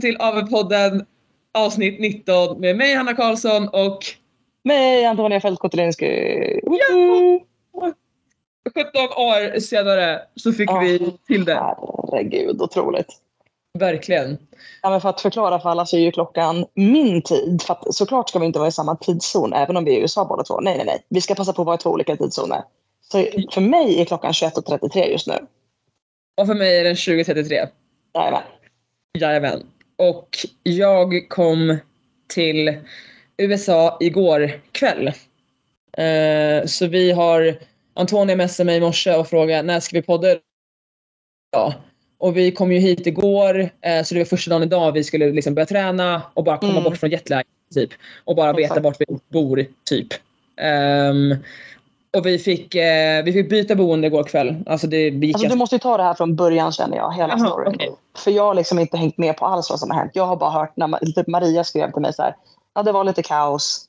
välkommen till AV-podden avsnitt 19 med mig Hanna Karlsson och Mig, Antonia Fält Kotelinski. Ja! 17 år senare så fick Ja. vi till det. Herregud, otroligt. Verkligen. Ja, men för att förklara för alla så är ju klockan min tid. För att såklart ska vi inte vara i samma tidszon även om vi är i USA båda två. Nej, nej, nej. Vi ska passa på att vara i två olika tidszoner. Så för mig är klockan 21.33 just nu. Och för mig är den 2033. Jajamän. Jajamän. Och jag kom till USA igår kväll. Eh, så vi har Antonia messade mig i morse och frågade när ska vi podda Ja. Och vi kom ju hit igår, eh, så det var första dagen idag vi skulle liksom börja träna och bara komma Mm. bort från jetlag typ. Och bara veta Exakt. vart vi bor typ. Ehm, och vi fick, eh, vi fick byta boende igår kväll. Alltså det gick Alltså, du måste ju ta det här från början känner jag, hela Jaha, storyn. okej. För jag har liksom inte hängt med på alls vad som har hänt. Jag har bara hört när typ Maria skrev till mig så här. Ja, det var lite kaos.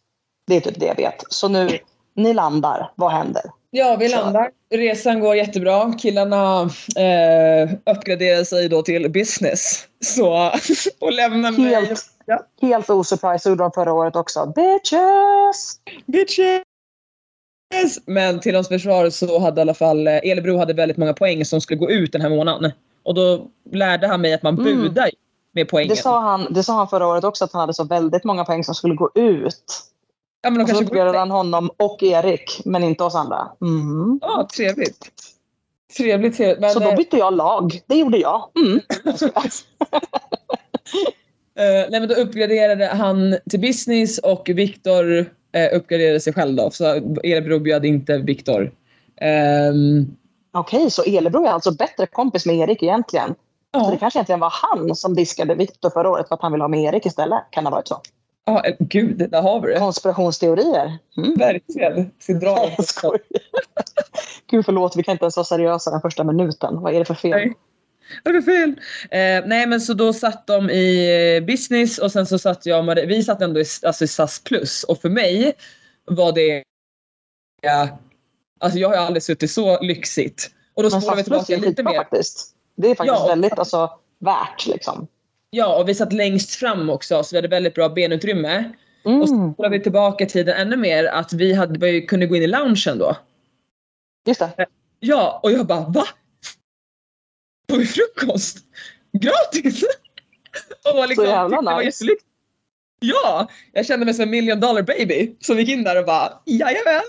Det är typ det jag vet. Så nu, ni landar. Vad händer? Ja, vi landar. Resan går jättebra. Killarna eh, uppgraderar sig då till business. Så, och lämnar mig. Helt, Ja. helt osurprise gjorde de förra året också. Bitches! Bitches! Men till hans försvar så hade i alla fall eh, Elebro hade väldigt många poäng som skulle gå ut den här månaden. Och då lärde han mig att man Mm. budar med poängen. Det sa, han, det sa han förra året också att han hade så väldigt många poäng som skulle gå ut. ja, men de Och så uppgraderade han honom och Erik, men inte oss andra. Mm. Ja, trevligt. Trevligt, trevligt. Men, Så då eh, bytte jag lag. Det gjorde jag. Mm. Eh, nej men då uppgraderade han till business och Viktor eh, uppgraderade sig själv då. Så Elebro bjöd inte Viktor. Ehm, Okej, så Elebro är alltså bättre kompis med Erik egentligen. Så det ja, kanske egentligen var han som diskade Viktor förra året för att han ville ha med Erik istället. Kan det ha varit så? ja, eh, gud, där har vi det. Konspirationsteorier. Mm. Verkligen. Ska dra Nej, den. jag skojar. Gud förlåt, vi kan inte ens vara seriösa den första minuten. Vad är det för fel? Nej. Är det fel? Eh, nej men så då satt de i eh, business och sen så satt jag och Marie, vi satt ändå i, alltså i SAS plus och för mig var det ja, Alltså jag har aldrig suttit så lyxigt. Och då spolar vi tillbaka lite mer. faktiskt. Det är faktiskt Ja. väldigt alltså, värt liksom. Ja, och vi satt längst fram också så vi hade väldigt bra benutrymme. Och så Mm. spolar vi tillbaka tiden ännu mer att vi, hade, vi kunde gå in i loungen då. Just det. Ja, och jag bara va? Får vi frukost? Gratis? och liksom, Så jävla det var nice. jättelyxigt. Ja, jag kände mig som en million dollar baby. Vi gick in där och bara jajamän,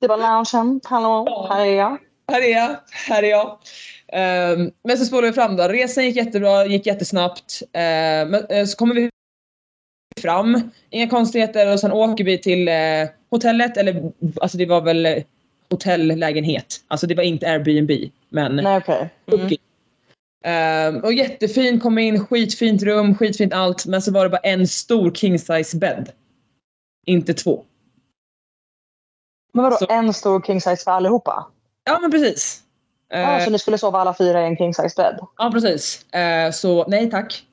Det var loungen. Hallå, Ja. här är jag. här är jag, här är jag. Ehm, men så spolade vi fram då. Resan gick jättebra, gick jättesnabbt. Ehm, men, eh, så kommer vi fram, inga konstigheter och sen åker vi till eh, hotellet. Eller alltså det var väl eh, hotelllägenhet. Alltså det var inte Airbnb. Men Nej, okej. Mm. Ehm, och jättefint, kom in, skitfint rum, skitfint allt. Men så var det bara en stor king size bädd. Inte två. Men vadå, Så- en stor king size för allihopa? Ja men precis. Ehm, så ni skulle sova alla fyra i en king size bädd? Ja precis. Eh, så nej tack.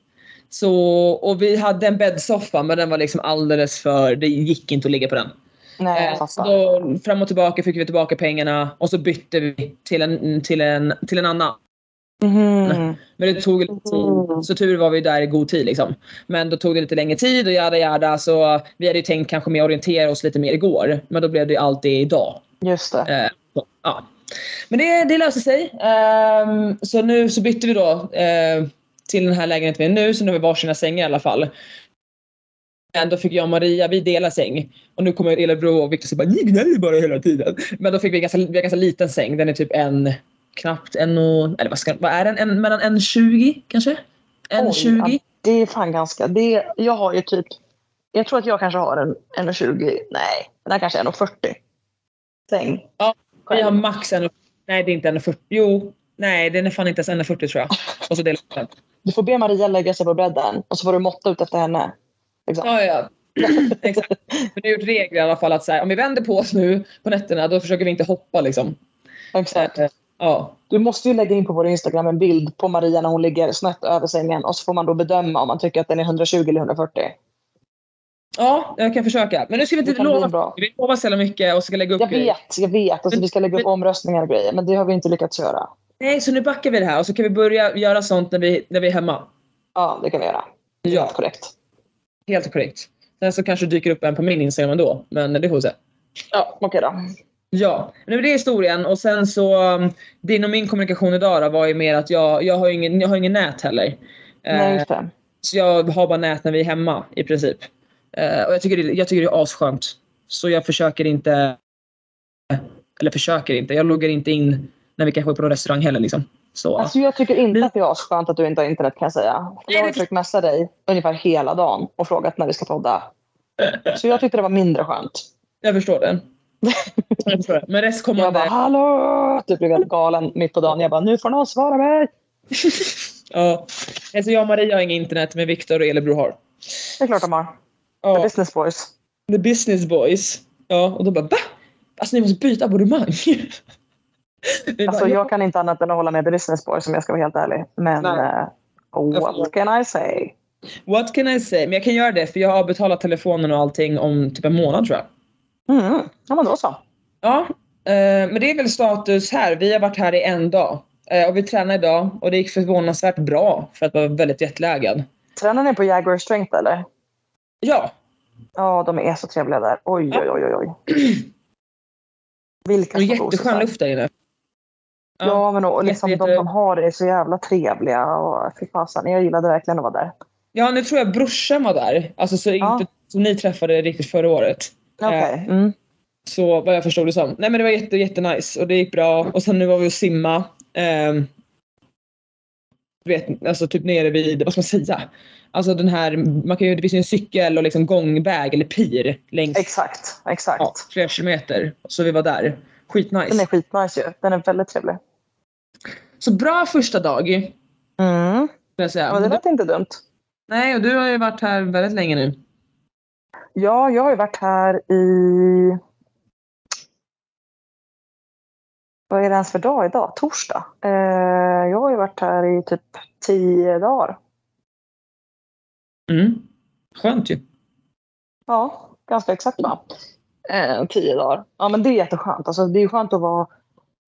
Så, och vi hade en bäddsoffa men den var liksom alldeles för, det gick inte att ligga på den. Nej, jag Eh, så fattar. då, fram och tillbaka fick vi tillbaka pengarna och så bytte vi till en, till en, till en annan. Mhm. Men det tog lite tid. Mm. Så tur var vi där i god tid liksom. Men då tog det lite längre tid och jada jada så vi hade ju tänkt kanske mer orientera oss lite mer igår. Men då blev det ju allt det idag. Just det. Eh, så, ja. Men det, det löste sig. Ehm, så nu så bytte vi då eh, till den här lägenheten vi är nu. Så nu har vi varsina sängar i alla fall. Men då fick jag och Maria, vi delar säng. Och nu kommer Elebro och Viktor säga bara ni gnäller bara hela tiden. Men då fick vi ganska, vi har ganska liten säng. Den är typ en, knappt en och, eller vad, ska, vad är den? En, mellan en 20 kanske? En Oj, 20? ja, det är fan ganska... Det, jag har ju typ... Jag tror att jag kanske har en 1,20. Nej, den här kanske är 1,40. Säng. Ja, Vi har max en, nej det är inte en 40. Jo, nej den är fan inte ens en 40 tror jag. Och så delar den. Du får be Maria lägga sig på bredden och så får du måtta ut efter henne. Liksom. Ja, ja. Exakt. Men det har gjort regler i alla fall att så här, om vi vänder på oss nu på nätterna då försöker vi inte hoppa liksom. Exakt. Ja. Du måste ju lägga in på vår Instagram en bild på Maria när hon ligger snett över sängen och så får man då bedöma om man tycker att den är 120 eller 140. ja, jag kan försöka. Men nu ska vi inte lova. bra. Vi lovar så mycket och ska lägga upp Jag grejer. vet, jag vet. Alltså, vi ska lägga upp omröstningar och grejer men det har vi inte lyckats göra. Nej, så nu backar vi det här och så kan vi börja göra sånt när vi, när vi är hemma. Ja, det kan vi göra. Ja. Helt korrekt. Helt korrekt. Sen så kanske dyker upp en på min Instagram ändå, men det får vi se. Ja, okej då. Ja, men det är historien. Och sen så, um, din och min kommunikation idag då var ju mer att jag, jag, har, ingen, jag har ingen nät heller. Nej, Eh, just det. så jag har bara nät när vi är hemma i princip. Eh, och jag tycker, det, jag tycker det är asskönt. Så jag försöker inte, eller försöker inte, jag loggar inte in när vi kanske är på någon restaurang heller liksom. Så. Alltså jag tycker inte att det är asskönt att du inte har internet kan jag säga. Jag har försökt messa dig ungefär hela dagen och frågat när vi ska podda. Så jag tyckte det var mindre skönt. Jag förstår det. Jag förstår det. Men Jag restkommande... bara hallå! Typ blev helt galen mitt på dagen. Jag bara nu får någon svara mig. ja. Alltså jag och Maria har inget internet, men Viktor och Elebro har. Det är klart de har. The Ja, business boys. the business boys. Ja, och då bara va? Alltså ni måste byta abonnemang. Alltså bara, jag kan inte annat än att hålla med The business boys om jag ska vara helt ärlig. Men eh, what can I say? What can I say? Men jag kan göra det för jag har betalat telefonen och allting om typ en månad tror jag. Mm. Ja men då så. Ja, eh, men det är väl status här. Vi har varit här i en dag. Eh, och vi tränade idag och det gick förvånansvärt bra för att vara väldigt jetlaggad. Tränar ni på Jaguar Strength eller? Ja, Ja, de är så trevliga där. Oj, oj, oj, oj, oj. Vilka och jätteskön luft där inne. Ja, men och liksom, jätte, de som har det är så jävla trevliga. Och, fy fasen, jag gillade verkligen att vara där. Ja, nu tror jag brorsan var där. Alltså så Ja. inte som ni träffade riktigt förra året. Okej. Mm. Så vad jag förstod det som. Nej men det var jätte, jättenice och det gick bra. Och sen nu var vi och simma. Ehm, du vet, alltså typ nere vid, vad ska man säga? Alltså den här, man kan ju, det finns ju en cykel och liksom gångväg eller pir längs Exakt, exakt. ja, flera kilometer. Så vi var där. Den Skitnice. är skitnice ju. Den är väldigt trevlig. Så bra första dag. Mm. jag säga. Ja, det lät inte dumt. Nej och du har ju varit här väldigt länge nu. Ja, jag har ju varit här i... Vad är det ens för dag idag? Torsdag. Eh, jag har ju varit här i typ tio dagar. Mm. Skönt ju. Ja, ganska exakt va? Eh, tio dagar. Ja, men det är jätteskönt. Alltså, det är skönt att vara...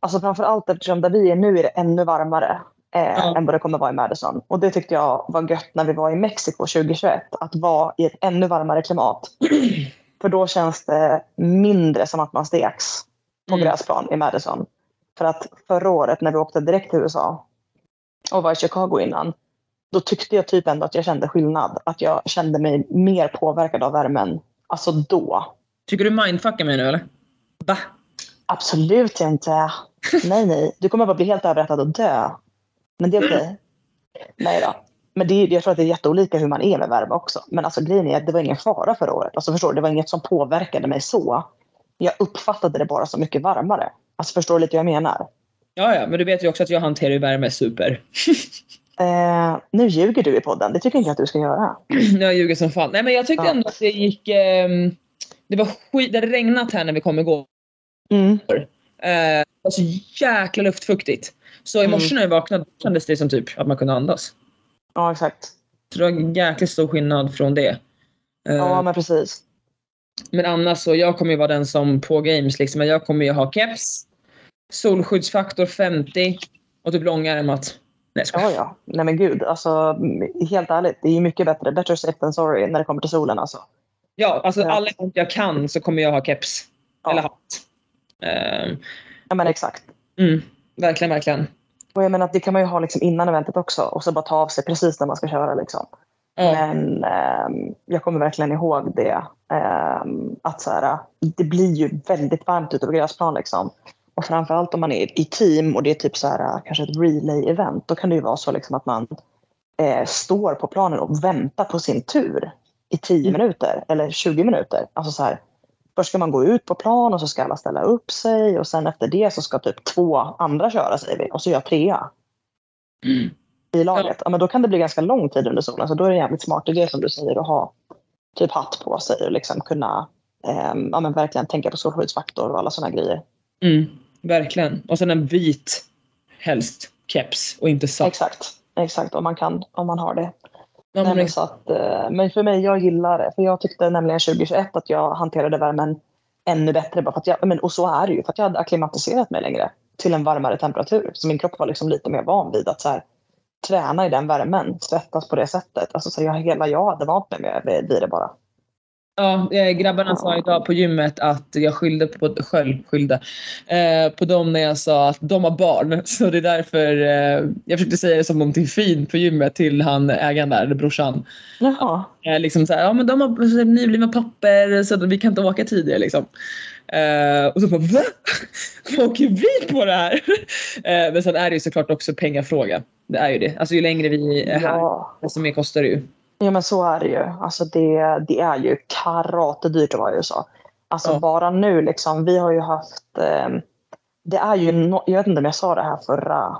Alltså framför allt eftersom där vi är nu är det ännu varmare eh, Ja. än vad det kommer vara i Madison. Och det tyckte jag var gött när vi var i Mexiko 2021. Att vara i ett ännu varmare klimat. För då känns det mindre som att man steks på Mm. gräsplan i Madison. För att förra året när vi åkte direkt till USA och var i Chicago innan. Då tyckte jag typ ändå att jag kände skillnad. Att jag kände mig mer påverkad av värmen. Alltså då. Tycker du mindfuckar mig nu eller? Va? Absolut inte. Nej, nej. Du kommer bara bli helt överrättad och dö. Men det är okej. Nej då. Men det jag tror att det är jätteolika hur man är med värme också. Men alltså grejen är att det var ingen fara förra året. Alltså förstår du? Det var inget som påverkade mig så. Jag uppfattade det bara så mycket varmare. Alltså förstår du lite vad jag menar? Ja, ja, men du vet ju också att jag hanterar värme super. Eh, nu ljuger du i podden. Det tycker inte jag att du ska göra. jag ljuger som fan. Nej men jag tyckte Ja. ändå att det gick... ehm, det var skit, det hade regnat här när vi kom igår. Mm. Eh, var så jäkla luftfuktigt. Så i Mm. morse när jag vaknade kändes det som typ att man kunde andas. Ja, exakt. Så det var en jäkligt stor skillnad från det. Eh, Ja, men precis. Men annars så, jag kommer ju vara den som på games liksom, men jag kommer ju ha keps, solskyddsfaktor 50 och typ långärmat. Nej skojar. Ja, ja. Nej men gud. Alltså, helt ärligt. Det är ju mycket bättre. Better safe than sorry när det kommer till solen alltså. Ja, alltså alla gånger jag kan så kommer jag ha keps. Ja. Eller hatt. Eh, Ja, men exakt. mm, verkligen, verkligen. Och jag menar att det kan man ju ha liksom innan eventet också. Och så bara ta av sig precis när man ska köra. Liksom. Ja. Men ehm, jag kommer verkligen ihåg det. ehm, att så här, det blir ju väldigt varmt ute på gräsplan. Liksom. Och framförallt om man är i team och det är typ så här, kanske ett relay-event. Då kan det ju vara så liksom att man eh, står på planen och väntar på sin tur i 10 Mm. minuter eller 20 minuter. Alltså så här, först ska man gå ut på plan och så ska alla ställa upp sig och sen efter det så ska typ två andra köra säger vi och så gör trea Mm. i laget. Ja. men då kan det bli ganska lång tid under solen så då är det en jävligt smart idé som du säger att ha typ hatt på sig och liksom kunna ehm, ja, men verkligen tänka på solskyddsfaktor och alla sådana grejer. Mm, verkligen. Och sen en vit, helst, keps och inte svart. Exakt, exakt om man kan, om man har det. Nej, men så att, eh, men för mig, jag gillar det. För jag tyckte nämligen 2021 att jag hanterade värmen ännu bättre. Bara för att jag, men, och så är det ju, för att jag hade akklimatiserat mig längre till en varmare temperatur. Så min kropp var liksom lite mer van vid att så här, träna i den värmen, svettas på det sättet. Alltså, så jag, hela jag hade vant mig med vid det bara. Ja, eh, grabbarna sa idag på gymmet att jag skyllde på, själv skyllde, eh, på dem när jag sa att de har barn. Så det är därför eh, jag försökte säga det som någonting fint på gymmet till han ägaren där, brorsan. Jaha. Eh, liksom så här, ja men de har nyblivna papper så vi kan inte åka tidigare liksom. Eh, och så bara va? Vad åker vi på det här? Eh, men sen är det ju såklart också pengafråga. Det är ju det. Alltså ju längre vi är här, Ja. desto mer kostar det ju. Ja men så är det ju. Alltså det, det är ju karate dyrt att vara i USA. Alltså Ja. bara nu liksom, vi har ju haft... Eh, det är ju, no, jag vet inte om jag sa det här förra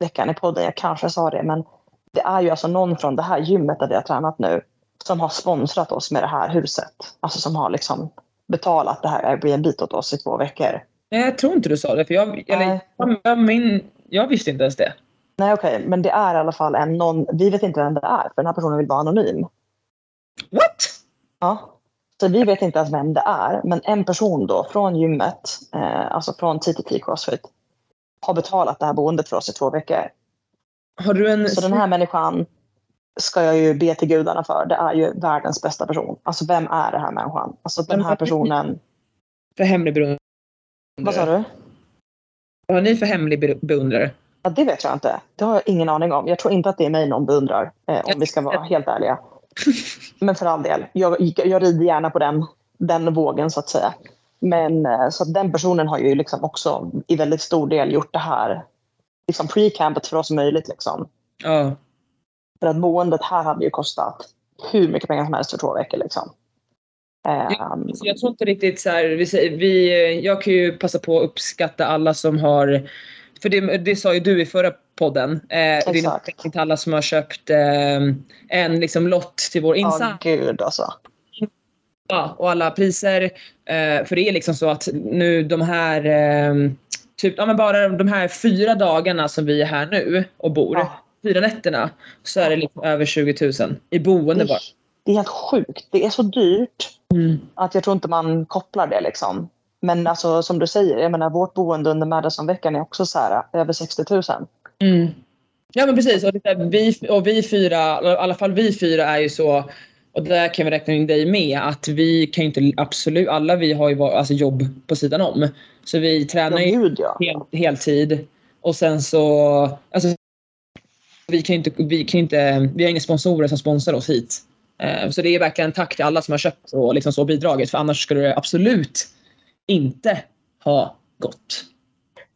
veckan i podden, jag kanske sa det, men det är ju alltså någon från det här gymmet där vi har tränat nu som har sponsrat oss med det här huset. Alltså som har liksom betalat det här Airbnb åt oss i två veckor. Nej, jag tror inte du sa det. För jag, eller, Nej. jag, min, jag visste inte ens det. Nej okej, men det är i alla fall en någon, vi vet inte vem det är för den här personen vill vara anonym. What? Ja. Så vi vet inte ens vem det är, men en person då från gymmet, eh, alltså från TTT Crossfit, har betalat det här boendet för oss i två veckor. Har du en... Så den här människan ska jag ju be till gudarna för. Det är ju världens bästa person. Alltså vem är det här människan? Alltså den här personen. För hemlig beundrare? Vad sa du? Vad har ni för hemlig be- beundrare? Ja, det vet jag inte. Det har jag ingen aning om. Jag tror inte att det är mig någon beundrar, eh, om vi ska vara helt ärliga. Men för all del, jag, jag rider gärna på den, den vågen så att säga. Men eh, så den personen har ju liksom också i väldigt stor del gjort det här liksom pre-campet för oss möjligt. Liksom. Ja. För att boendet här hade ju kostat hur mycket pengar som helst för två veckor. Liksom. Så jag tror inte riktigt så här, vi, vi, jag kan ju passa på att uppskatta alla som har, för det, det sa ju du i förra podden, eh, Exakt. uppskattning till alla som har köpt eh, en liksom lott till vår Ja, insats. gud alltså. Ja, och alla priser. Eh, för det är liksom så att nu de här, eh, typ, ja men bara de här fyra dagarna som vi är här nu och bor, Ja. fyra nätterna, så är det liksom över 20 000 i boende Det, bara. det är helt sjukt. Det är så dyrt Mm. att jag tror inte man kopplar det. Liksom. Men alltså, som du säger, jag menar, vårt boende under Madison-veckan är också så här, över 60 000. Mm. Ja men precis. Och, där, vi, och vi fyra, i alla fall vi fyra är ju så, och där kan vi räkna in dig med, att vi kan ju inte absolut, alla vi har ju alltså jobb på sidan om. Så vi tränar ju gud ja. hel, heltid. Och sen så, alltså, vi kan inte, vi kan inte, vi har inga sponsorer som sponsrar oss hit. Eh, Så det är verkligen tack till alla som har köpt och liksom så bidragit, för annars skulle det absolut inte ha gått.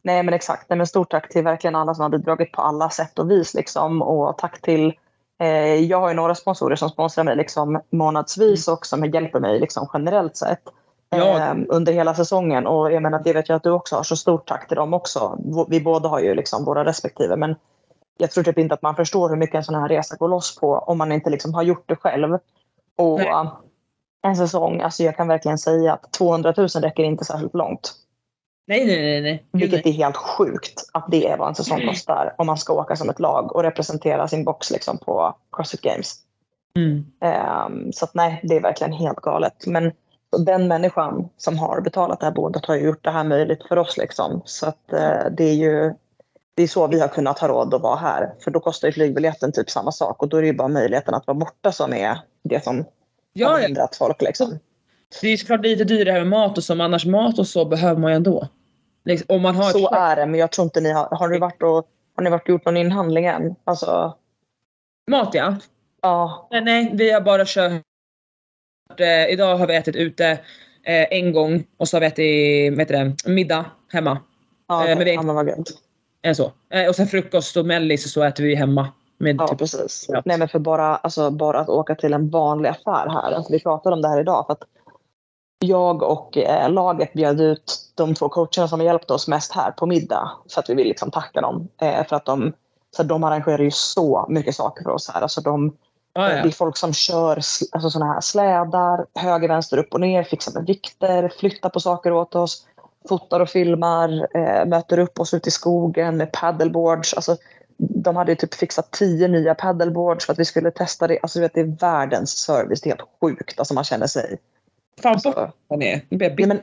Nej men exakt. Nej, men stort tack till verkligen alla som har bidragit på alla sätt och vis. Liksom. Och tack till, eh, jag har ju några sponsorer som sponsrar mig liksom, månadsvis och som hjälper mig liksom, generellt sett. Ja. eh, under hela säsongen. Och jag menar, det vet jag att du också har. Så stort tack till dem också. Vi båda har ju liksom våra respektive. Men jag tror typ inte att man förstår hur mycket en sån här resa går loss på om man inte liksom har gjort det själv. Och Nej. En säsong, alltså jag kan verkligen säga att 200 000 räcker inte särskilt långt. Nej, nej, nej. nej. Vilket är helt sjukt att det är vad en säsong kostar om man ska åka som ett lag och representera sin box liksom på Crossfit Games. Mm. Ehm, så att nej, det är verkligen helt galet. Men den människan som har betalat det här boendet har ju gjort det här möjligt för oss. Liksom. Så att eh, det är ju det är så vi har kunnat ha råd att vara här. För då kostar ju flygbiljetten typ samma sak och då är det ju bara möjligheten att vara borta som är det som Ja, hindrat folk. Liksom. Det är såklart lite dyrare med mat och så, men annars mat och så behöver man ju ändå. Liksom, om man har Så ett är det, men jag tror inte ni har, har ni varit och har ni varit och gjort någon inhandling än? Alltså, mat ja. ja, Nej, nej, vi har bara kört. Eh, idag har vi ätit ute eh, en gång och så har vi ätit heter det, middag hemma. ja, Eh, men är ja men vad gött. Eh, så. Eh, och sen frukost och mellis och så äter vi hemma. Med Ja, typ, precis. Ja. Nej, men för bara, alltså, bara att åka till en vanlig affär här. Alltså, vi pratade om det här idag. För att jag och eh, laget bjöd ut de två coacherna som har hjälpt oss mest här på middag. För att vi vill liksom tacka dem. Eh, för att de, så de arrangerar ju så mycket saker för oss här. Alltså, de, ah, Det ja. är folk som kör alltså, såna här slädar, höger, vänster, upp och ner, fixar med vikter, flyttar på saker åt oss, fotar och filmar, eh, möter upp oss ute i skogen med paddleboards. Alltså, de hade typ fixat tio nya paddleboards för att vi skulle testa det. Alltså, du vet, det är världens service. Det är helt sjukt. Alltså, man känner sig... Fan Alltså, den är. Bitter. men,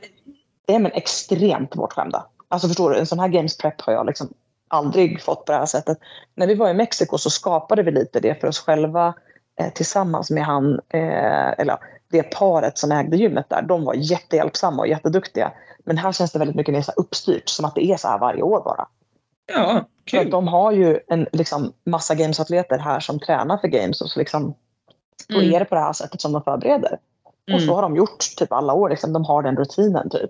det är men extremt bortskämda. Alltså förstår du, en sån här games prep har jag liksom aldrig fått på det här sättet. När vi var i Mexiko så skapade vi lite det för oss själva eh, tillsammans med han, eh, eller det paret som ägde gymmet där. De var jättehjälpsamma och jätteduktiga. Men här känns det väldigt mycket mer så uppstyrt, som att det är så här varje år bara. Ja, För kul. att de har ju en liksom, massa gamesatleter här som tränar för games och så liksom, då Mm. är det på det här sättet som de förbereder. Och så Mm. har de gjort typ alla år. Liksom. De har den rutinen typ.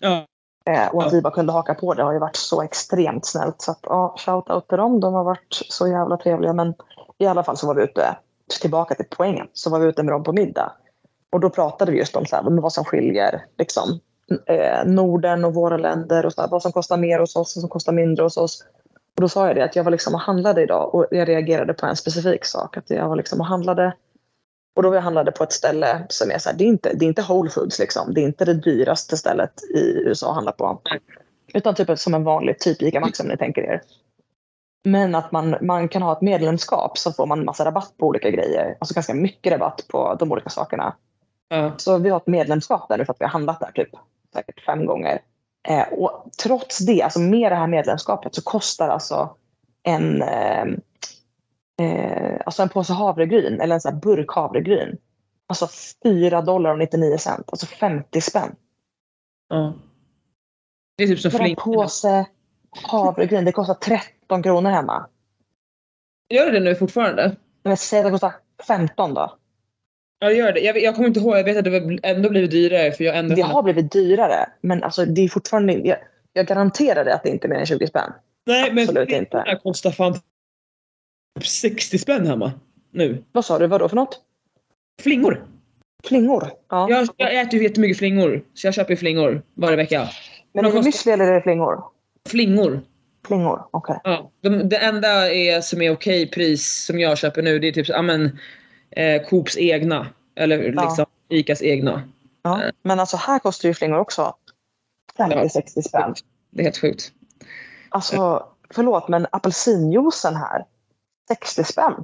Ja. Eh, och att Ja. vi bara kunde haka på det har ju varit så extremt snällt. Så att, ja, shout-out till dem. De har varit så jävla trevliga. Men i alla fall så var vi ute, tillbaka till poängen, så var vi ute med dem på middag. Och då pratade vi just om så här, vad som skiljer liksom, eh, Norden och våra länder och så här, vad som kostar mer hos oss och som kostar mindre hos oss. Och då sa jag det att jag var liksom och handlade idag och jag reagerade på en specifik sak. Att jag var liksom och handlade och då var jag handlade på ett ställe som är så här, det är inte, det är inte Whole Foods liksom. Det är inte det dyraste stället i USA att handla på. Utan typ som en vanlig typ ICA Maxi om ni tänker er. Men att man, man kan ha ett medlemskap så får man massa rabatt på olika grejer. Alltså ganska mycket rabatt på de olika sakerna. Ja. Så vi har ett medlemskap där nu för att vi har handlat där typ säkert fem gånger. Eh, och trots det, alltså med det här medlemskapet så kostar alltså en, eh, eh, alltså en påse havregryn eller en sån burk havregryn. Alltså 4 dollar och 99 cent, alltså 50 spänn. ja. Det är typ som en påse havregryn, det kostar 13 kronor hemma. Gör det nu fortfarande? Men säg att det kostar 15 då. Ja, det gör det. Jag, jag kommer inte ihåg. Jag vet att det ändå blivit dyrare för jag ändå Det har blivit dyrare, men alltså det är fortfarande, jag, jag garanterar det att det inte är mer än 20 spänn. Nej, men absolut inte. flingorna kostar fan typ 60 spänn hemma nu. Vad sa du, vad då för något? Flingor. Flingor? Ja. Jag, jag äter ju jättemycket flingor. Så jag köper ju flingor varje vecka. Men är det müsli eller är det flingor? Flingor. Flingor, okej. Ja. De, det enda är, som är okej pris som jag köper nu det är typ ja, men, eh, Coops egna. Eller Ja. liksom Icas egna. Ja. Men alltså här kostar ju flingor också 50-60 spänn. Det är helt sjukt. Alltså, förlåt, men apelsinjuicen här, 60 spänn.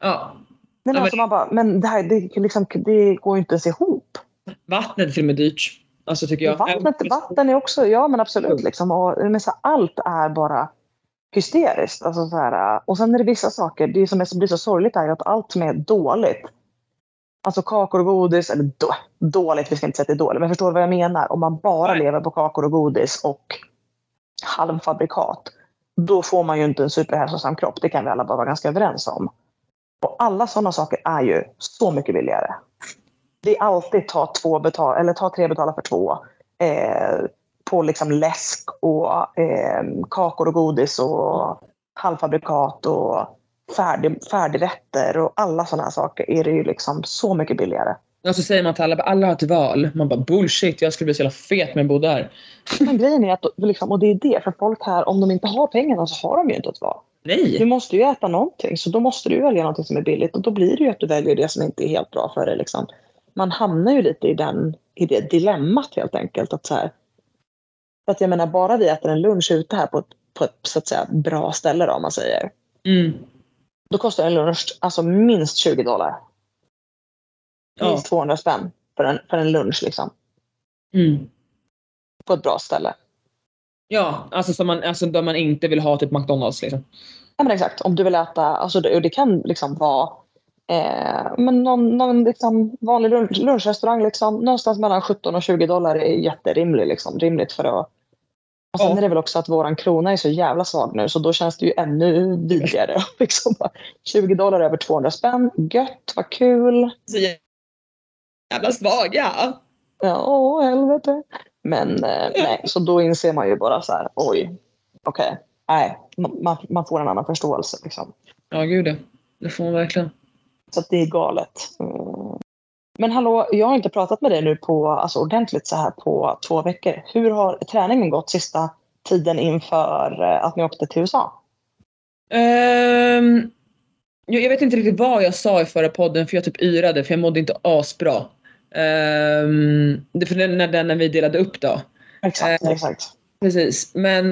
Ja. Nej, Ja, men men- alltså man bara, men det här det, liksom, det går ju inte ens ihop. Vattnet är till och med dyrt. Alltså tycker jag. Vattnet, vatten är också, ja men absolut. Liksom, och, men så, allt är bara hysteriskt. Alltså, så här, och sen är det vissa saker, det som är, blir så sorgligt är ju att allt som är dåligt, alltså kakor och godis, eller då, dåligt, vi ska inte säga att det är dåligt, men förstår du vad jag menar? Om man bara lever på kakor och godis och halvfabrikat, då får man ju inte en superhälsosam kropp. Det kan vi alla bara vara ganska överens om. Och alla sådana saker är ju så mycket billigare. Det är alltid ta, två betal, eller ta tre betala för två. Eh, på liksom läsk och eh, kakor och godis och halvfabrikat och färdig, färdigrätter och alla sådana här saker är det ju liksom så mycket billigare. Och så säger man till alla, alla har ett val. Man bara bullshit, jag skulle bli så jävla fet med att bo där. Men grejen är att, liksom, och det är det, för folk här, om de inte har pengarna så har de ju inte ett val. Du Nej! måste ju äta någonting, så då måste du välja någonting som är billigt och då blir det ju att du väljer det som inte är helt bra för dig. Liksom. Man hamnar ju lite i, den, i det dilemmat helt enkelt. Att så här, för att jag menar, bara vi äter en lunch ute här på ett, på ett så att säga, bra ställe då, om man säger. Mm. Då kostar en lunch alltså minst 20 dollar. Ja. Minst 200 spänn för en, för en lunch liksom. Mm. På ett bra ställe. Ja, alltså, som man, alltså där man inte vill ha typ McDonalds liksom. Ja men exakt, om du vill äta, alltså det, det kan liksom vara eh, men någon, någon liksom vanlig lunch, lunchrestaurang liksom, någonstans mellan 17 och 20 dollar är jätterimligt. Liksom, rimligt för att... Och sen Ja. är det väl också att våran krona är så jävla svag nu så då känns det ju ännu vidrigare. liksom, bara 20 dollar över 200 spänn, gött, vad kul. Så jävla svaga! Ja, åh, helvete. Men eh, nej, så då inser man ju bara så här, oj, okej, nej, man, man får en annan förståelse. Liksom. Ja, gud ja. Det får man verkligen. Så det är galet. Men hallå, jag har inte pratat med dig nu på, alltså ordentligt så här på två veckor. Hur har träningen gått sista tiden inför eh, att ni åkte till USA? Ehm, jag, jag vet inte riktigt vad jag sa i förra podden för jag typ yrade för jag mådde inte asbra. Um, det för den, när, när vi delade upp då. Exakt, Eh, exakt. Precis. Men,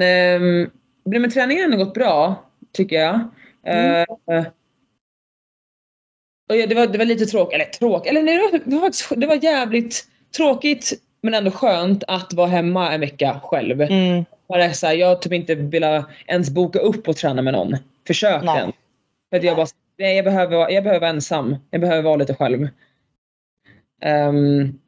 um, men träningen har gått bra tycker jag. Mm. Eh, och det, var, det var lite tråkigt, eller tråkigt, eller nej, det, var, det, var, det var jävligt tråkigt men ändå skönt att vara hemma en vecka själv. Mm. bara så här, jag typ inte vilja ens boka upp och träna med någon. Försök Nej. den. För att jag bara, nej jag behöver, jag behöver vara ensam. Jag behöver vara lite själv. Ehm,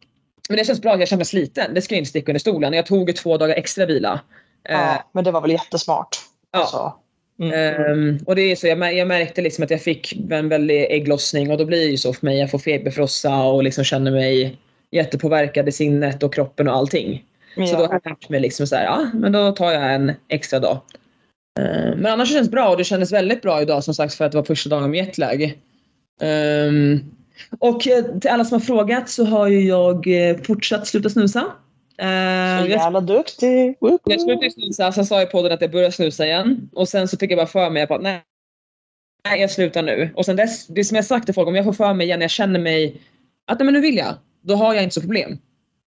men det känns bra, jag känner mig sliten. Det ska jag inte sticka under stolen. Jag tog två dagar extra vila. Ja, men det var väl jättesmart. Ja. Alltså. Mm. Ehm, och det är så, jag, jag märkte liksom att jag fick en väldig ägglossning och då blir det ju så för mig. Jag får feberfrossa och liksom känner mig jättepåverkad i sinnet och kroppen och allting. Så då har ja. jag lärt mig liksom så här, ja men då tar jag en extra dag. Ehm, men annars känns det bra och det kändes väldigt bra idag som sagt för att det var första dagen med jetlag. Ehm, och eh, till alla som har frågat så har ju jag eh, fortsatt sluta snusa. Ehm, Så jag jävla duktig. Woop, jag slutade snusa, sen sa jag i podden att jag började snusa igen. Och sen så fick jag bara för mig att nej, nej, jag slutar nu. Och sen dess, det som jag sagt till folk, om jag får för mig igen, jag känner mig att nej, men nu vill jag. Då har jag inte så problem.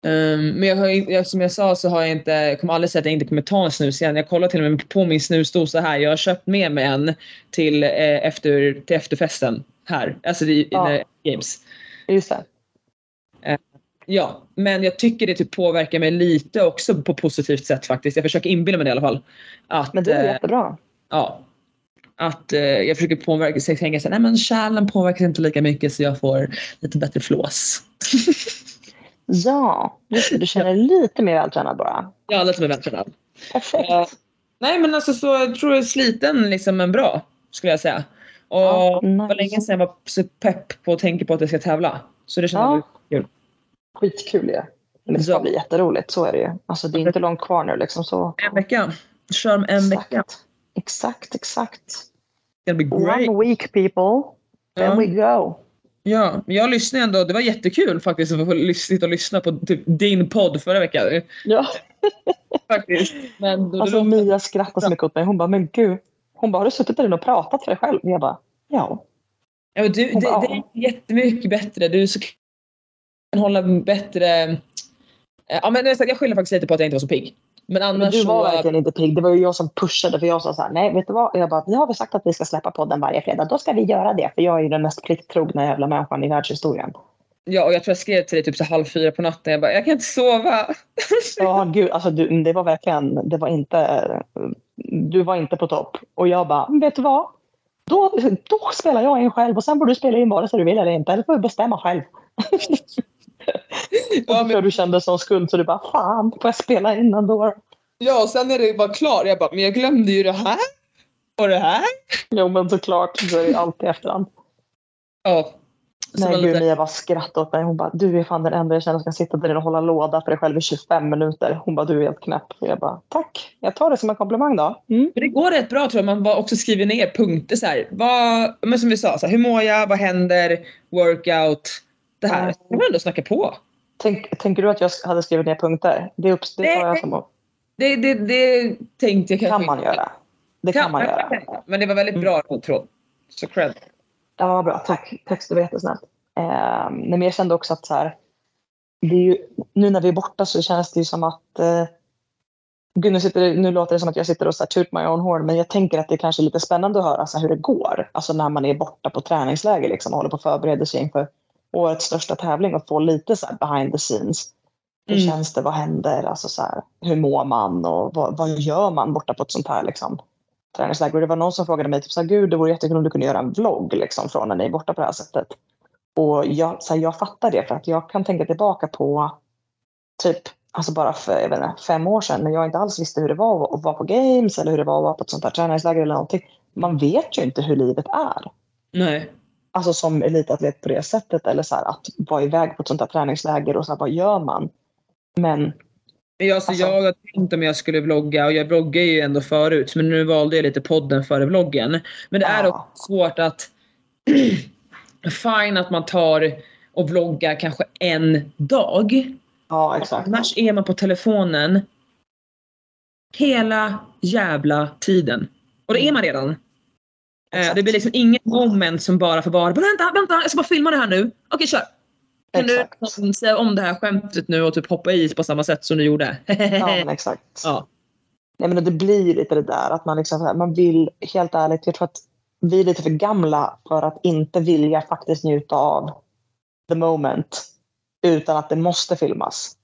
Um, men jag har, som jag sa så har jag inte, jag kommer aldrig säga att jag inte kommer ta en snus igen. Jag kollar till och med på min snusdosa här. Jag har köpt med mig en till, eh, efter, till efterfesten här. Alltså i, Ja. i Games. Just det. Ja, men jag tycker det typ påverkar mig lite också på positivt sätt faktiskt. Jag försöker inbilla mig det i alla fall. Att, Men det är eh, jättebra. ja, att eh, jag försöker påverka sig tänka så här, nej men kärlen påverkas inte lika mycket så jag får lite bättre flås. Ja, just. Du känner dig lite mer vältränad bara. Ja, lite mer vältränad. Perfekt. Ja. Nej men alltså så jag tror jag sliten liksom men bra skulle jag säga. Och Ja, det var nice. länge sedan jag var så pepp på att tänka på att jag ska tävla. Så det känns Ja. kul. Skitkul ju. Det ska Ja. bli jätteroligt, så är det ju. Alltså det är inte långt kvar nu liksom så. En vecka. Kör om en vecka. Exakt. Exakt, exakt. Det ska bli great. One week people. Then Ja. we go. Ja, jag lyssnade ändå. Det var jättekul faktiskt att få sitta och lyssna på typ din podd förra veckan. Ja. Faktiskt. Men då, Alltså då, Mia skrattar så mycket åt mig. Hon bara, men gud. Hon bara, har du suttit där inne och pratat för dig själv? Jag bara, ja. ja, du, det, det är jättemycket bättre. Du så kan hålla bättre... Ja, men jag jag skyller faktiskt lite på att jag inte var så pigg. Men Men annars du var så... verkligen inte pigg. Det var ju jag som pushade. För jag sa så här, nej vet du vad? Jag bara, vi har väl sagt att vi ska släppa podden varje fredag. Då ska vi göra det. För jag är ju den mest plikttrogna jävla människan i världshistorien. Ja, och jag tror jag skrev till dig typ så halv fyra på natten. Jag bara, jag kan inte sova. Ja, gud. Alltså du, det var verkligen, det var inte, du var inte på topp. Och jag bara, vet du vad? Då, då spelar jag in själv och sen får du spela in vare sig du vill eller inte. Eller får du bestämma själv. Ja, men, du kände som skuld så du bara, fan, får jag spela in ändå? ja, och sen när det var klart, jag bara, men jag glömde ju det här. Och det här. Jo men såklart, så är det alltid efterhand. Ja. Så Nej var gud, lite, Mia bara skrattade åt mig. Hon bara, du är fan den enda jag känner som kan sitta där inne och hålla låda för dig själv i 25 minuter. Hon bara, du är helt knäpp. Och jag bara, tack. Jag tar det som en komplimang då. Mm. men det går rätt bra tror jag. Man bara också skriver ner punkter så här. Vad, men som vi sa, så här, hur mår jag? Vad händer? Workout. Det här. Jag vill ändå snacka på. Tänk, tänker du att jag hade skrivit ner punkter? Det, upp, det tar jag som Det, det, det tänkte jag kanske kan man inte. göra. Det kan man göra. Men det var väldigt bra tråd. Så cred. Ja, vad bra. Tack. Tack det var jättesnällt. Eh, men jag kände också att så här, det är ju, nu när vi är borta så känns det ju som att eh, Gud, nu, sitter, nu låter det som att jag sitter och så här, toot my own horn, men jag tänker att det är kanske är lite spännande att höra så här, hur det går. Alltså när man är borta på träningsläger liksom, och håller på att förbereda sig inför årets största tävling och få lite så här behind the scenes. Hur Mm. känns det? Vad händer? Alltså så här, hur mår man? Och vad, vad gör man borta på ett sånt här liksom, träningsläger? Och det var någon som frågade mig, typ, så här, Gud, det vore jättekul om du kunde göra en vlogg liksom, från när ni är borta på det här sättet. Och jag, så här, jag fattar det för att jag kan tänka tillbaka på typ alltså bara för jag vet inte, fem år sedan när jag inte alls visste hur det var att vara på games eller hur det var att vara på ett sånt här träningsläger eller någonting. Man vet ju inte hur livet är. Nej. Alltså som elitatlet på det sättet eller så här, att vara iväg på ett sånt här träningsläger och så här, vad gör man? Men jag, alltså, Alltså- jag har tänkt om jag skulle vlogga och jag vloggar ju ändå förut men nu valde jag lite podden före vloggen. Men det är Ja. också svårt att fine att man tar och vloggar kanske en dag. ja, exakt. Annars är man på telefonen hela jävla tiden. Och det är man redan. Eh. Det blir liksom inget moment som bara får vara vänta, vänta, jag ska bara filma det här nu. Okej, kör. Kan Exakt. du säga om det här skämtet nu och typ hoppa i på samma sätt som du gjorde? Ja, men exakt. ja. Nej, men det blir lite det där att man, liksom, man vill, helt ärligt, jag tror att vi är lite för gamla för att inte vilja faktiskt njuta av the moment utan att det måste filmas.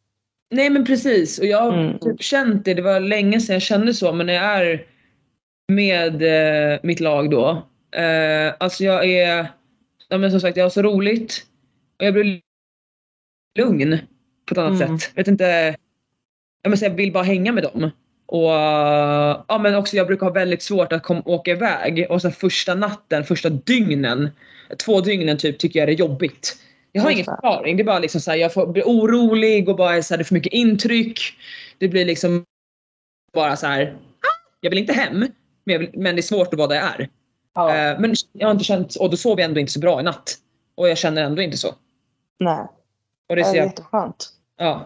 Nej men precis och jag har Mm. typ känt det, det var länge sedan jag kände så men när jag är med eh, mitt lag då. Eh, alltså jag är, ja men som sagt jag har så roligt och jag blir lugn på ett annat Mm. sätt. Jag vet inte, jag, måste, jag vill bara hänga med dem. Och ja men också jag brukar ha väldigt svårt att kom, åka iväg och så första natten, första dygnen, två dygnen typ tycker jag det är jobbigt. Jag har ingen förklaring. Det är bara liksom så här, jag får, blir orolig och bara så här, det är för mycket intryck. Det blir liksom bara så här. "Ah, Jag vill inte hem, men, vill, men det är svårt att vara där jag är. Ja. Eh, men jag har inte känt, och då sov jag ändå inte så bra i natt. Och jag känner ändå inte så. Nej, Och det är jag, jätteskönt. ja.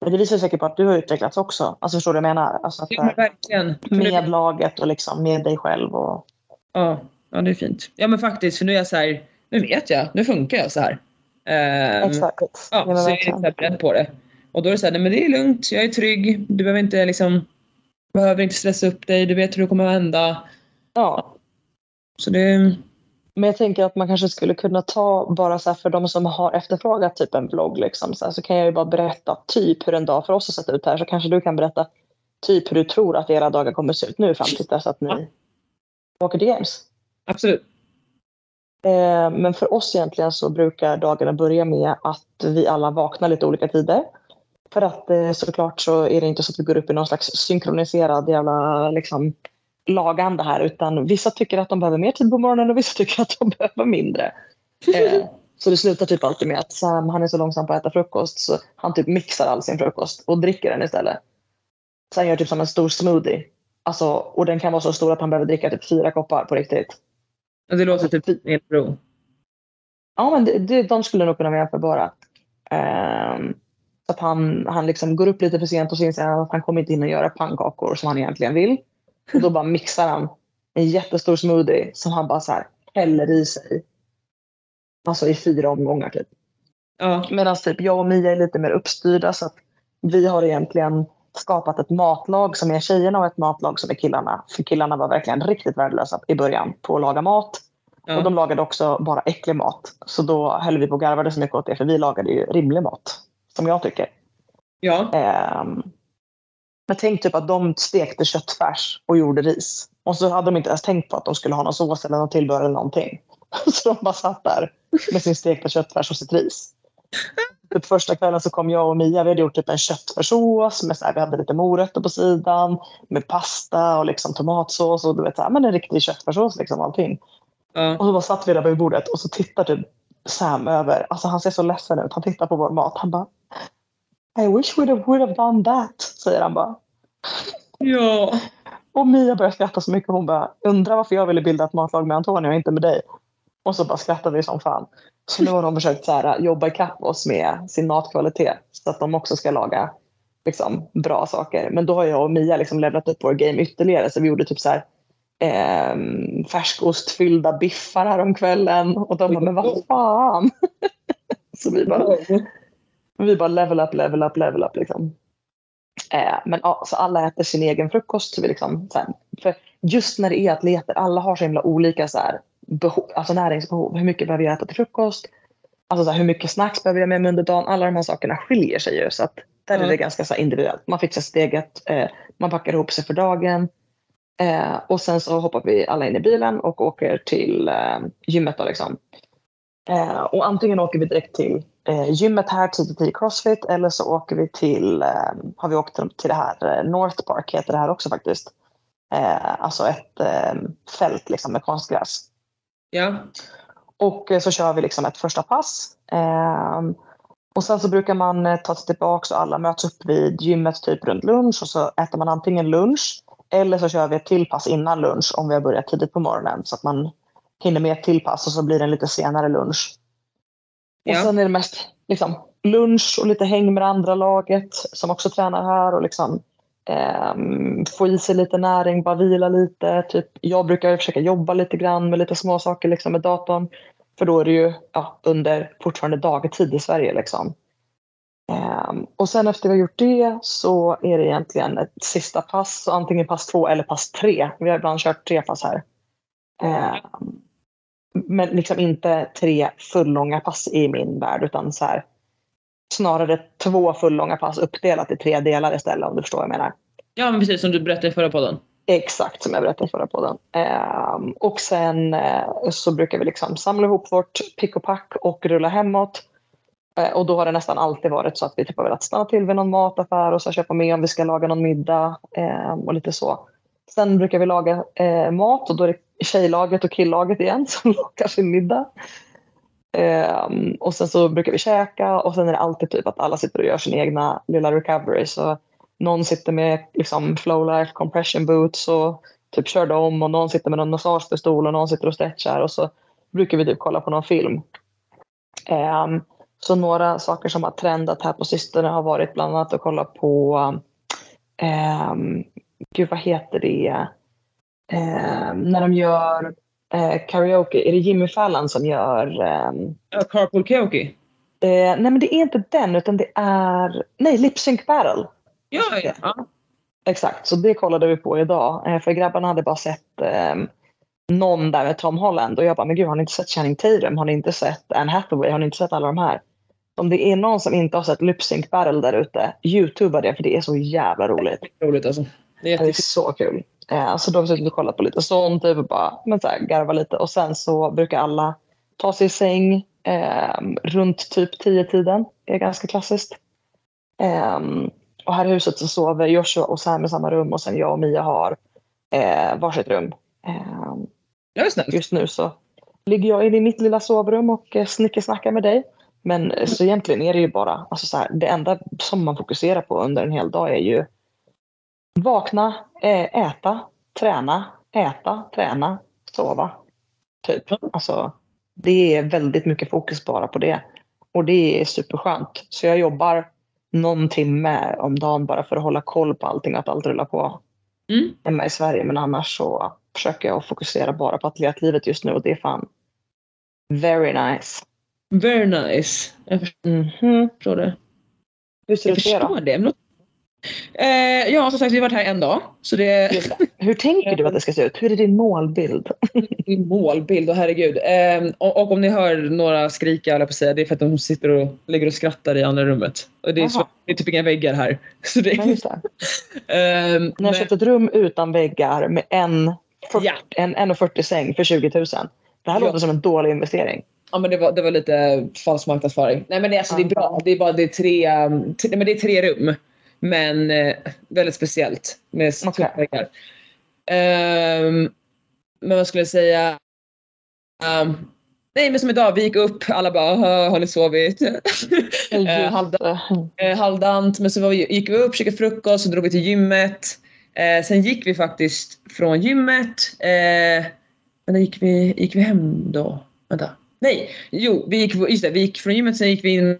Men det visar säkert på att du har utvecklats också. Alltså förstår du vad jag menar? Alltså att, Ja, men verkligen. För nu- med laget och liksom med dig själv. Och, Ja, ja, det är fint. Ja men faktiskt, för nu är jag så här, nu vet jag, nu funkar jag så här. Ehm, exakt. Ja, så jag är beredd på det. Och då är det så här, nej men det är lugnt, jag är trygg, du behöver inte liksom, behöver inte stressa upp dig, du vet hur det kommer att hända. Ja. Så det, Men jag tänker att man kanske skulle kunna ta bara så för de som har efterfrågat typ en vlogg liksom, så, här, så kan jag ju bara berätta typ hur en dag för oss har sett ut här så kanske du kan berätta typ hur du tror att era dagar kommer se ut nu fram till dess att Ja. ni åker till games. absolut. Eh, men för oss egentligen så brukar dagarna börja med att vi alla vaknar lite olika tider. För att eh, såklart så är det inte så att vi går upp i någon slags synkroniserad jävla liksom, laganda här utan vissa tycker att de behöver mer tid på morgonen och vissa tycker att de behöver mindre. Eh, så det slutar typ alltid med att Sam han är så långsam på att äta frukost så han typ mixar all sin frukost och dricker den istället. Han gör typ som en stor smoothie. Alltså, och den kan vara så stor att han behöver dricka typ fyra koppar på riktigt. Det låter typ helt bra. Ja, men det, det, de skulle nog kunna vara jämförbara. Um, så att han, han liksom går upp lite för sent och så inser han att han kommer inte in och göra pannkakor som han egentligen vill. Och då bara mixar han en jättestor smoothie som han bara så här häller i sig. Alltså i fyra omgångar typ. Ja, Medan typ jag och Mia är lite mer uppstyrda så att vi har egentligen skapat ett matlag som är tjejerna och ett matlag som är killarna. För killarna var verkligen riktigt värdelösa i början på att laga mat. ja. Och de lagade också bara äcklig mat. Så då höll vi på och garvade så mycket åt det för vi lagade ju rimlig mat. Som jag tycker. ja. Ehm, men tänk typ att de stekte köttfärs och gjorde ris. Och så hade de inte ens tänkt på att de skulle ha någon sås eller något tillbehör eller någonting. Så de bara satt där med sin stekta köttfärs och sitt ris. Typ första kvällen så kom jag och Mia, vi hade gjort typ en köttfärssås, med så här, vi hade lite morötter på sidan, med pasta och liksom tomatsås och du vet, så här, men en riktig köttfärssås liksom allting. ja. Och så bara satt vi där vid bordet och så tittar typ Sam över. Alltså han ser så ledsen ut. Han tittar på vår mat. Han bara I wish we would have done that, säger han bara. ja. Och Mia börjar skratta så mycket. Hon bara undrar varför jag ville bilda ett matlag med Antonija och inte med dig. Och så bara skrattade vi som fan. Så nu har de försökt så här, jobba ikapp oss med sin matkvalitet. Så att de också ska laga liksom, bra saker. Men då har jag och Mia liksom levlat upp vår game ytterligare. Så vi gjorde typ så här eh, färskostfyllda biffar här om kvällen Och de bara, men vad fan. så vi bara, vi bara level up, level up, level up. Liksom. Eh, men ja, så alla äter sin egen frukost. Så vi liksom, så här, för just när det är atleter, alla har så himla olika så här, behov, alltså näringsbehov. Hur mycket behöver jag äta till frukost? Alltså så här, hur mycket snacks behöver jag med mig under dagen? Alla de här sakerna skiljer sig ju. Så att där är Ja. det ganska så individuellt. Man fixar sitt eget, eh, man packar ihop sig för dagen. Eh, och sen så hoppar vi alla in i bilen och åker till eh, gymmet. Då, liksom. eh, och antingen åker vi direkt till eh, gymmet här, TTT Crossfit, eller så åker vi till, eh, har vi åkt till det här, eh, North Park heter det här också faktiskt. Alltså ett fält liksom, med konstgräs. Ja. Och så kör vi liksom ett första pass. Och sen så brukar man ta sig tillbaka och alla möts upp vid gymmet typ runt lunch och så äter man antingen lunch eller så kör vi ett till pass innan lunch om vi har börjat tidigt på morgonen så att man hinner med ett till pass och så blir det en lite senare lunch. Och Ja. sen är det mest liksom, lunch och lite häng med det andra laget som också tränar här och liksom ehm, få i sig lite näring, bara vila lite. Typ, jag brukar försöka jobba lite grann med lite små saker liksom, med datorn. För då är det ju ja, under fortfarande dagtid i Sverige. Liksom. Ehm, och sen efter vi har gjort det så är det egentligen ett sista pass, antingen pass två eller pass tre. Vi har ibland kört tre pass här. Ehm, men liksom inte tre fullånga pass i min värld utan så här snarare två fullånga pass uppdelat i tre delar istället om du förstår vad jag menar. Ja, men precis som du berättade i förra podden. Exakt som jag berättade i förra podden. Um, och sen uh, så brukar vi liksom samla ihop vårt pick och pack och rulla hemåt. Eh, och då har det nästan alltid varit så att vi typ har velat stanna till vid någon mataffär och så köpa med om vi ska laga någon middag eh, och lite så. Sen brukar vi laga eh, mat och då är det tjejlaget och killaget igen som lagar sin middag. Ehm, och sen så brukar vi käka och sen är det alltid typ att alla sitter och gör sin egna lilla recovery. Så någon sitter med liksom Flowlife compression boots och typ kör dem och någon sitter med någon massagepistol och någon sitter och stretchar och så brukar vi typ kolla på någon film. Um, så några saker som har trendat här på sistone har varit bland annat att kolla på um, gud vad heter det um, när de gör uh, karaoke, är det Jimmy Fallon som gör um, Ja, Carpool Karaoke. uh, nej men det är inte den utan det är nej Lip Sync Battle. Ja, ja. ja. Exakt, så det kollade vi på idag. Eh, För grabbarna hade bara sett eh, någon där med Tom Holland och jag bara, men gud har ni inte sett Channing Tatum? Har ni inte sett Anne Hathaway? Har ni inte sett alla de här? Om det är någon som inte har sett Lip Sync Battle där ute, youtuba det för det är så jävla roligt. Roligt alltså. Det är Det är så kul. Eh, så då har vi suttit och kollat på lite sånt, typ bara men så här, garva lite. Och sen så brukar alla ta sig i säng eh, runt typ 10-tiden. Det är ganska klassiskt. Eh, och här i huset så sover Joshua och Sam i samma rum och sen jag och Mia har eh, varsitt rum. Eh, Det just nu så ligger jag i mitt lilla sovrum och eh, snickesnackar med dig. Men så egentligen är det ju bara, alltså så här, det enda som man fokuserar på under en hel dag är ju vakna, eh, äta, träna, äta, träna, sova. Typ. Alltså, det är väldigt mycket fokus bara på det. Och det är superskönt. Så jag jobbar någon timme om dagen bara för att hålla koll på allting och att allt rullar på Mm. hemma i Sverige. Men annars så försöker jag fokusera bara på atletlivet just nu och det är fan very nice. Very nice. Jag Mhm. förstår det. Hur ser Jag det ut förstår det. Men... Eh, ja, som sagt, vi har varit här en dag. Så det. Hur tänker du att det ska se ut? Hur är din målbild? en målbild. Och herregud. Eh, och, och om ni hör några skrika, eller på säga, det är för att de sitter och ligger och skrattar i andra rummet. Och det, är så, det är typ inga väggar här. Så det, Ja, just det. eh, Ni har men- köpt ett rum utan väggar med en, Ja. en 1,40 säng för 20 000. Det här Ja. låter som en dålig investering. Ja men det var, det var lite falsk marknadsföring. Nej men det, alltså, det är bra. Det är bara det är tre, um, tre, men det är tre rum. Men eh, väldigt speciellt med okay. väggar. Ehm, men vad skulle jag säga? Ehm, nej men som idag, vi gick upp, alla bara "Aha, har ni sovit? Eh, halvdant, eh, halvdant, men så vi, gick vi upp, käkade frukost, så drog vi till gymmet. Eh, sen gick vi faktiskt från gymmet. Eh, men då gick vi, gick vi hem då? Vänta. Nej, jo, vi gick, just det, vi gick från gymmet, sen gick vi in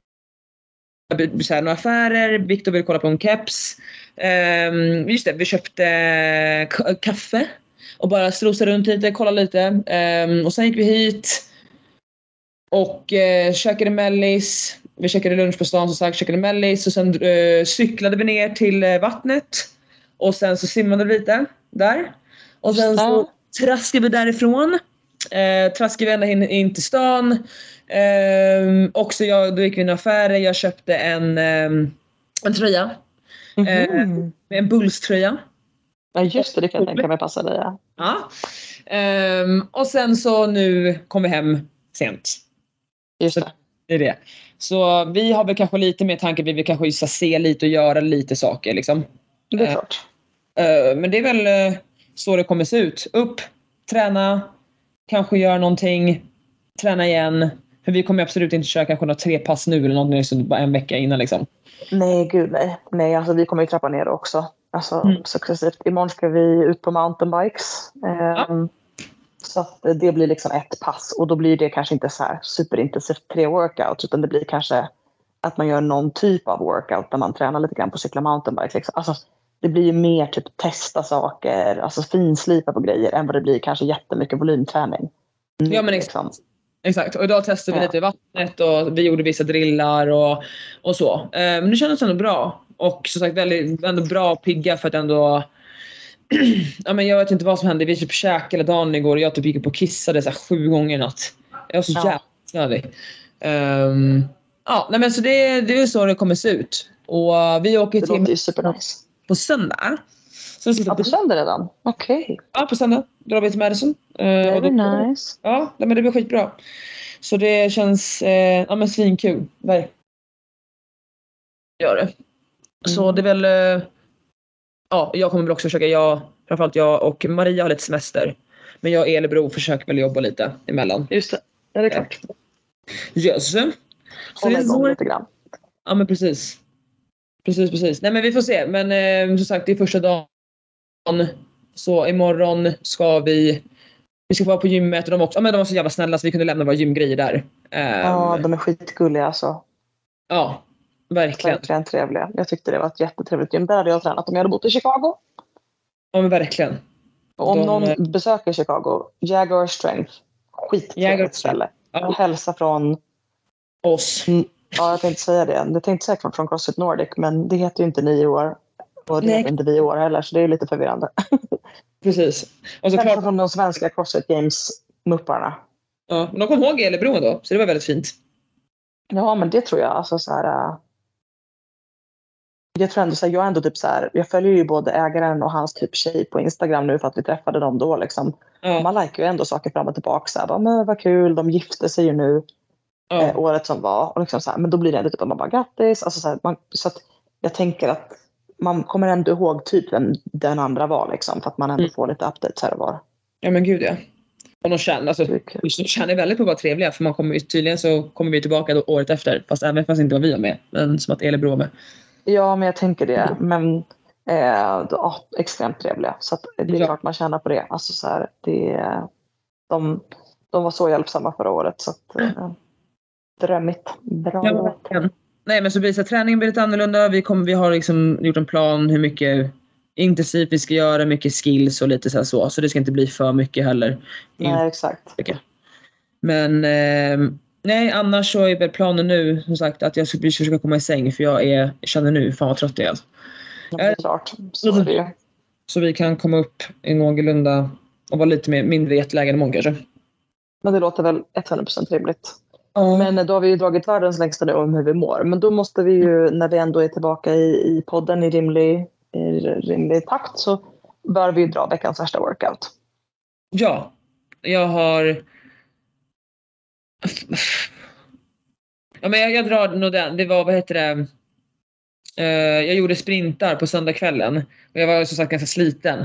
så här, några affärer. Viktor ville kolla på en keps. Um, just det, vi köpte kaffe och bara strosade runt lite, kollade lite. Ehm, och sen gick vi hit och uh, käkade mellis. Vi käkade lunch på stan som sagt, käkade mellis och sen eh, cyklade vi ner till eh, vattnet. Och sen så simmade vi lite där. Och sen så traskade vi därifrån. Eh, traskade vi ända in, in till stan. Ehm, också jag, då gick vi in i affärer. Jag köpte en, ehm, en tröja. Mhm. En Bulls-tröja. Ja, just det. Det kan jag tänka mig passa dig. Ja. Ja. Ehm, och sen så nu kom vi hem sent. Just Så- det. Det är det. Så vi har väl kanske lite mer tankar. Vi vill kanske just se lite och göra lite saker liksom. Det är Eh, klart. Eh, men det är väl eh, så det kommer se ut. Upp, träna, kanske göra någonting, träna igen. För vi kommer absolut inte köra kanske några tre pass nu eller någonting så bara en vecka innan liksom. Nej, gud nej. Nej, alltså vi kommer ju trappa ner också. Alltså Mm. successivt. Imorgon ska vi ut på mountainbikes. Ehm, Så att det blir liksom ett pass och då blir det kanske inte så här superintensivt tre workouts utan det blir kanske att man gör någon typ av workout där man tränar lite grann på att cykla mountainbike. Liksom. Alltså, det blir ju mer typ testa saker, alltså finslipa på grejer än vad det blir kanske jättemycket volymträning. Nu, Ja, men liksom. Exakt, och idag testade vi Ja. lite i vattnet och vi gjorde vissa drillar och, och så. Eh, men det kändes ändå bra. Och som sagt väldigt, ändå bra och pigga för att ändå ja, men jag vet inte vad som hände. Vi typ käkade hela dagen igår och jag typ gick upp och kissade så sju gånger i natt. Jag var så Ja. jävla. Ehm, Ja, nej men så det, det är så det kommer se ut. Och vi åker Det till låter ju supernice. På söndag. Så Ja, på söndag redan? Okej. Ja, på söndag drar vi till Madison. Eh, Very då- nice. Ja, men det blir skitbra. Så det känns eh, ja, men svinkul. Verkligen. Gör det. Så Mm. det är väl... Eh, ja, jag kommer väl också försöka. Jag, framförallt jag och Maria har lite semester. Men jag och Elebro försöker väl jobba lite emellan. Just det. Ja, det är klart. Yes. Så Hålla igång lite grann. Ja men precis. Precis, precis. Nej men vi får se. Men eh, som sagt det är första dagen. Så imorgon ska vi vi ska vara på gymmet och de, också, ja, men de var så jävla snälla så vi kunde lämna våra gymgrejer där. Ehm, Ja, de är skitgulliga alltså. ja, verkligen. Verkligen trevliga. Jag tyckte det var ett jättetrevligt gym. Där hade jag tränat om jag hade bott i Chicago. Ja men verkligen. Och om De- någon besöker Chicago, Jaguar Strength. Skittrevligt ställe. Ja, hälsa från, oss. Ja jag tänkte säga det, det tänkte säkert från Crossfit Nordic men det heter ju inte nio år. Och det Nej. heter inte vi år heller så det är lite förvirrande. Precis. Och så klart, från de svenska Crossfit Games-mupparna. ja, men de kom ihåg Elebro ändå. Så det var väldigt fint. Ja men det tror jag. Alltså, så här, äh, jag tror ändå så här, jag ändå typ så här, jag följer ju både ägaren och hans typ tjej på Instagram nu för att vi träffade dem då liksom. Ja, Man likar ju ändå saker fram och tillbaka. Så här, bara, men vad kul, de gifte sig ju nu eh, året som var. Och liksom så här, men då blir det ändå typ att man bara grattis. Alltså, så här, man, så att jag tänker att man kommer ändå ihåg typ vem den andra var liksom. För att man ändå Mm. får lite updates här och var. ja men gud ja. Och de känner, alltså, de känner väldigt på att vara trevliga för man kommer tydligen så kommer vi tillbaka då, året efter. Fast även fast inte var vi var med. Men som att Elebro var med. Ja, men jag tänker det. Men eh, ja, extremt trevliga. Så det är Ja. klart man tjänar på det. Alltså, så här, det de, de var så hjälpsamma förra året. Så att, eh, drömmigt. Bra. Ja. Nej men så blir det så här, träningen blir lite annorlunda. Vi, kommer, vi har liksom gjort en plan hur mycket intensivt vi ska göra, mycket skills och lite så, så. Så det ska inte bli för mycket heller. Nej, exakt. Men eh, nej annars så är väl planen nu som sagt att jag ska försöka komma i säng för jag är, känner nu fan vad trött jag är. Ja, det är klart. Så är det. Så vi kan komma upp i någorlunda och vara lite mer, mindre jetlaggad imorgon kanske. Men det låter väl 100% trevligt. Ja. Men då har vi ju dragit världens längsta nu om hur vi mår. Men då måste vi ju, när vi ändå är tillbaka i, i podden i rimlig, i rimlig takt, så bör vi ju dra veckans värsta workout. Ja, jag har... Ja, men jag, jag drar nog den. Det var, vad heter det? Eh, jag gjorde sprintar på söndagskvällen. Och jag var som sagt ganska sliten.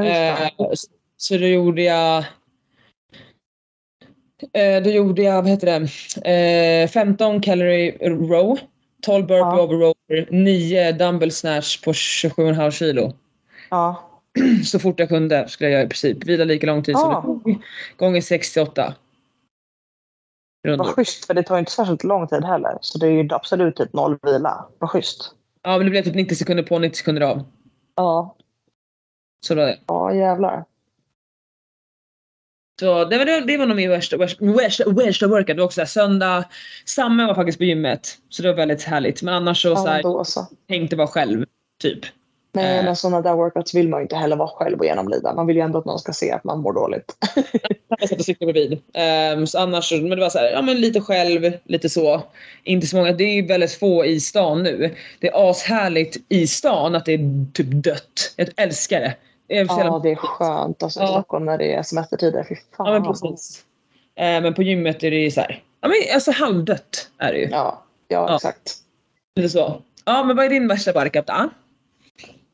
Eh, så- så då gjorde jag... Eh, då gjorde jag, vad heter det? Eh, 15 calorie row. 12 burpee Ja. over rower. 9 dumbbell snatch på 27,5 kilo. Ja, Så fort jag kunde skulle jag göra i princip. Vila lika lång tid som Ja. det tog. Gånger 68. vad schysst, för det tar ju inte särskilt lång tid heller. Så det är ju absolut typ noll vila. Vad schysst. Ja men det blev typ 90 sekunder på 90 sekunder av. Ja, Så det var det. ja jävlar. Så det var, det, var nog min värsta, värsta, värsta, värsta workout. Det var också så här, söndag. Samma var faktiskt på gymmet. Så det var väldigt härligt. Men annars så, så Ja, här, då så. tänkte vara själv. Typ. Men Eh. när sådana där workouts vill man ju inte heller vara själv och genomlida. Man vill ju ändå att någon ska se att man mår dåligt. Jag satt och cyklade bredvid. Um, så annars, men det var så här, ja men lite själv, lite så. Inte så många, det är ju väldigt få i stan nu. Det är ashärligt i stan att det är typ dött. Jag älskar det. Ja, det är skönt alltså, i Ja. Stockholm när det är semestertider. Fy fan. ja men precis. Eh, men på gymmet är det ju så här, ja men alltså halvdött är det ju. Ja, ja, Ja. exakt. Lite så. Ja men vad är din värsta barkup då?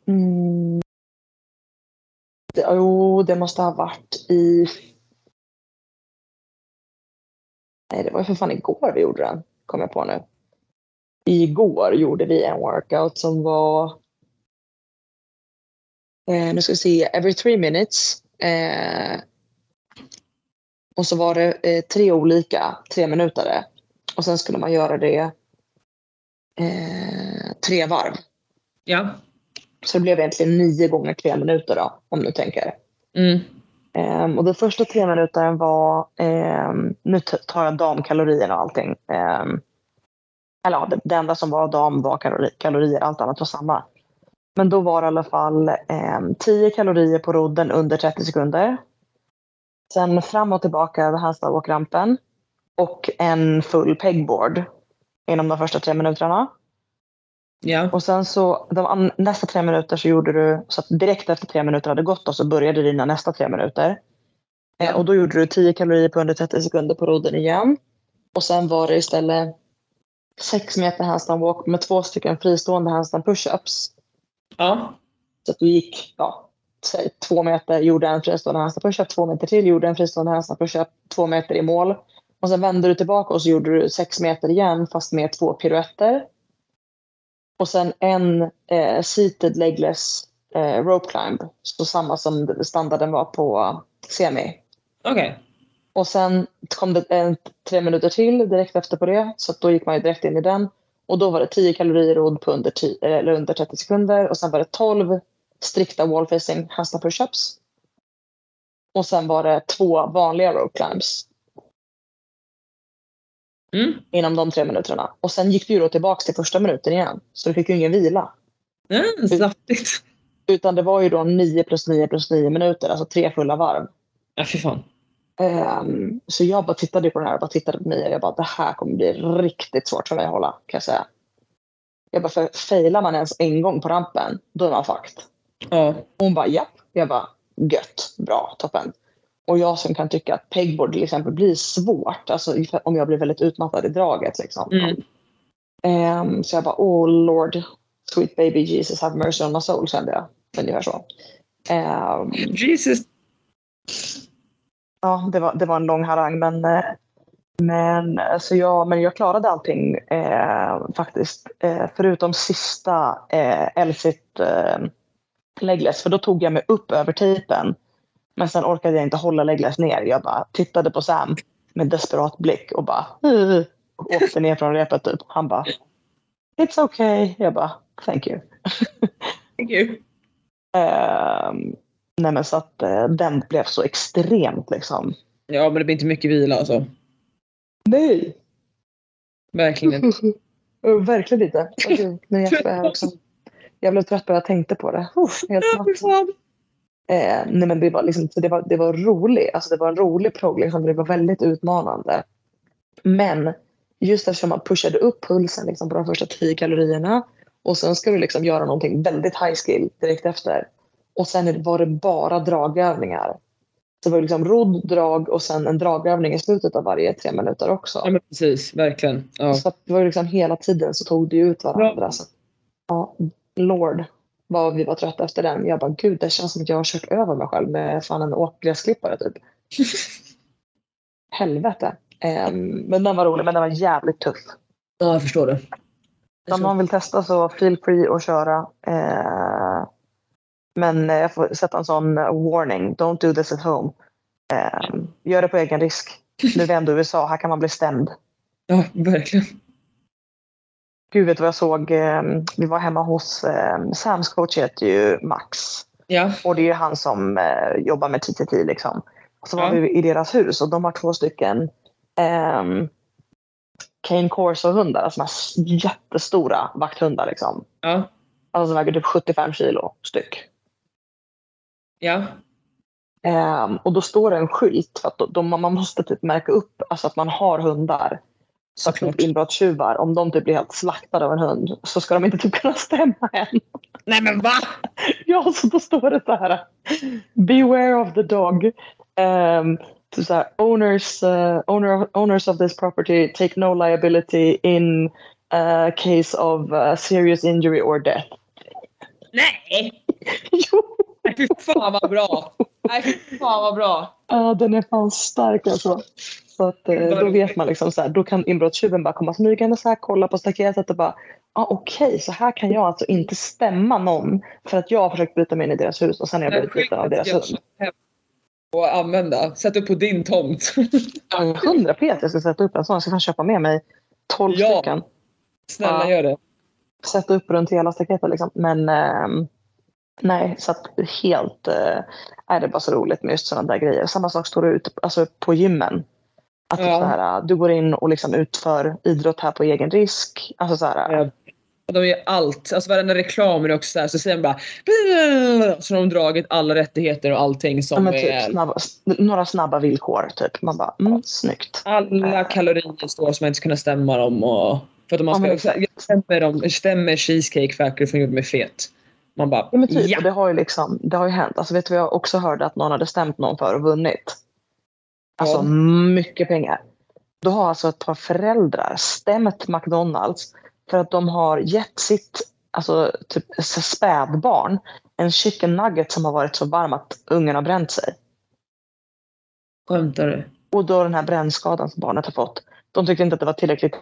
Mm. Det, jo, det måste ha varit i... Nej, det var ju för fan igår vi gjorde den. Kom jag på nu. Igår gjorde vi en workout som var... Eh, nu ska vi se. Every three minutes. Eh, och så var det eh, tre olika, tre minuter. Och sen skulle man göra det eh, tre varv. Ja. Så det blev egentligen nio gånger tre minuter då, om du tänker. Mm. Ehm, och den första tre minuterna var, ehm, nu tar jag damkalorierna och allting. Ehm, eller ja, det, det enda som var dam var kalori, kalorier, allt annat var samma. Men då var det i alla fall ehm, 10 kalorier på rodden under 30 sekunder. Sen fram och tillbaka över handstallsåkrampen. Och en full pegboard. inom de första tre minuterna. Ja. Och sen så de nästa tre minuter så gjorde du så att direkt efter tre minuter hade gått då, så började dina nästa tre minuter. Eh, och då gjorde du 10 kalorier på under 30 sekunder på rodden igen. Och sen var det istället 6 meter handstand walk med två stycken fristående handstand pushups. Ja. Så att du gick, ja, säg två meter, gjorde en fristående handstand pushup, två meter till, gjorde en fristående handstand pushup, två meter i mål. Och sen vände du tillbaka och så gjorde du sex meter igen fast med två piruetter. Och sen en eh, seated legless eh, rope climb. Så samma som standarden var på semi. Okej. Och sen kom det en, tre minuter till direkt efter på det. Så då gick man ju direkt in i den. Och då var det 10 kalorier rodd på under, 10, eller under 30 sekunder. Och sen var det 12 strikta wall facing handstand push-ups. Och sen var det två vanliga rope climbs Mm. inom de tre minuterna. Och sen gick du ju då tillbaka till första minuten igen. Så du fick ju ingen vila. Mm, saftigt. Utan det var ju då 9 plus 9 plus 9 minuter, alltså tre fulla varv. Ja, fy fan. Ehm, så jag bara tittade på den här och bara tittade på Mia. Jag bara, det här kommer bli riktigt svårt för mig att hålla, kan jag säga. Jag bara, för failar man ens en gång på rampen, då är man fucked. Ja. Hon bara, japp. Jag bara, gött, bra, toppen. Och jag som kan tycka att pegboard till exempel blir svårt, alltså om jag blir väldigt utmattad i draget. Liksom. Mm. Ehm, så jag bara, oh lord, sweet baby Jesus have mercy on my soul, kände jag. Ungefär så. Ehm, Jesus. Ja, det var, det var en lång harang, men, eh, men, eh, så jag, men jag klarade allting eh, faktiskt. Eh, förutom sista eh, Elsit eh, legless, för då tog jag mig upp över tejpen. Men sen orkade jag inte hålla legless ner. Jag bara tittade på Sam med desperat blick och bara uh, och åkte ner från repet typ. Han bara It's okay. Jag bara Thank you. Thank you. Ehm, nej men så att eh, den blev så extremt liksom. Ja, men det blir inte mycket vila alltså. Nej. Verkligen inte. Verkligen inte. Åh, gud, nu är jag, också. jag blev trött bara jag tänkte på det. Uff, helt Ja. Eh, nej men det var, liksom, det var, det var roligt. Alltså det var en rolig prog. Liksom. Det var väldigt utmanande. Men just eftersom man pushade upp pulsen liksom, på de första 10 kalorierna och sen ska du liksom göra någonting väldigt high skill direkt efter. Och sen var det bara dragövningar. Så det var liksom rodd, drag och sen en dragövning i slutet av varje tre minuter också. Ja, men precis. Verkligen. Ja. Så det var liksom hela tiden så tog det ut varandra. Så, att, ja, Lord vad vi var trötta efter den. Jag bara gud det känns som att jag har kört över mig själv med fan en åkgräsklippare typ. Helvete. Ehm, men den var rolig men den var jävligt tuff. ja, jag förstår det. Så om någon vill testa så feel free att köra. Eh, men eh, jag får sätta en sån eh, warning. Don't do this at home. Eh, gör det på egen risk. Nu är vi ändå i USA. Här kan man bli stämd. Ja, verkligen. Gud vet vad jag såg? Eh, vi var hemma hos eh, Sams coach heter ju Max. Ja. Och det är ju han som jobbar med TTT liksom. Så var Ja. vi i deras hus och de har två stycken eh, Cane Corso-hundar. Alltså jättestora vakthundar liksom. Ja. Alltså som väger typ 75 kilo styck. Ja. Ehm, och då står det en skylt för att då, då, man måste typ märka upp alltså att man har hundar. Så att typ inbrottstjuvar, om de typ blir helt slaktade av en hund så ska de inte typ kunna stämma en. Nej men va? ja, så då står det så här. Beware of the dog. Um, så här, owners, uh, owner, owners of this property take no liability in uh, case of uh, serious injury or death. Nej! jo, Nej fy fan vad bra! Nej fy fan vad bra! Ja, den är fan stark alltså. Så att, eh, då vet man liksom så här, då kan inbrottstjuven bara komma smygande så här, kolla på staketet och bara, ah, okej, så här kan jag alltså inte stämma någon för att jag har försökt bryta mig in i deras hus och sen har jag blivit biten av deras hund. Och använda. Sätt upp på din tomt. Ja, 100 p att jag ska sätta upp en sån. Jag ska fan köpa med mig 12 Ja. stycken. Snälla Ja. gör det. Sätta upp runt hela staketet liksom. Men ehm, nej, så att helt, eh, är det bara så roligt med just sådana där grejer. Samma sak står det ute alltså, på gymmen. Att Ja. så här, du går in och liksom utför idrott här på egen risk. Alltså så här, Ja. De gör allt. Alltså varenda reklam är också så här, så säger de bara så har de dragit alla rättigheter och allting ja, som är typ snabba, några snabba villkor. Typ. Man bara, mm, snyggt. alla kalorier står som man inte ska kunna stämma dem och För att man Ja, ska, här, stämmer, de, stämmer Cheesecake Factory från gjord med fet? Man bara, Ja, men typ, ja! det har ju liksom, det har ju hänt. Alltså, vet du vad jag också hörde att någon hade stämt någon för och vunnit? Alltså Ja. mycket pengar. Då har alltså ett par föräldrar stämt McDonalds för att de har gett sitt alltså, typ, spädbarn en chicken nugget som har varit så varm att ungen har bränt sig. Skämtar du? Och då den här brännskadan som barnet har fått. De tyckte inte att det var tillräckligt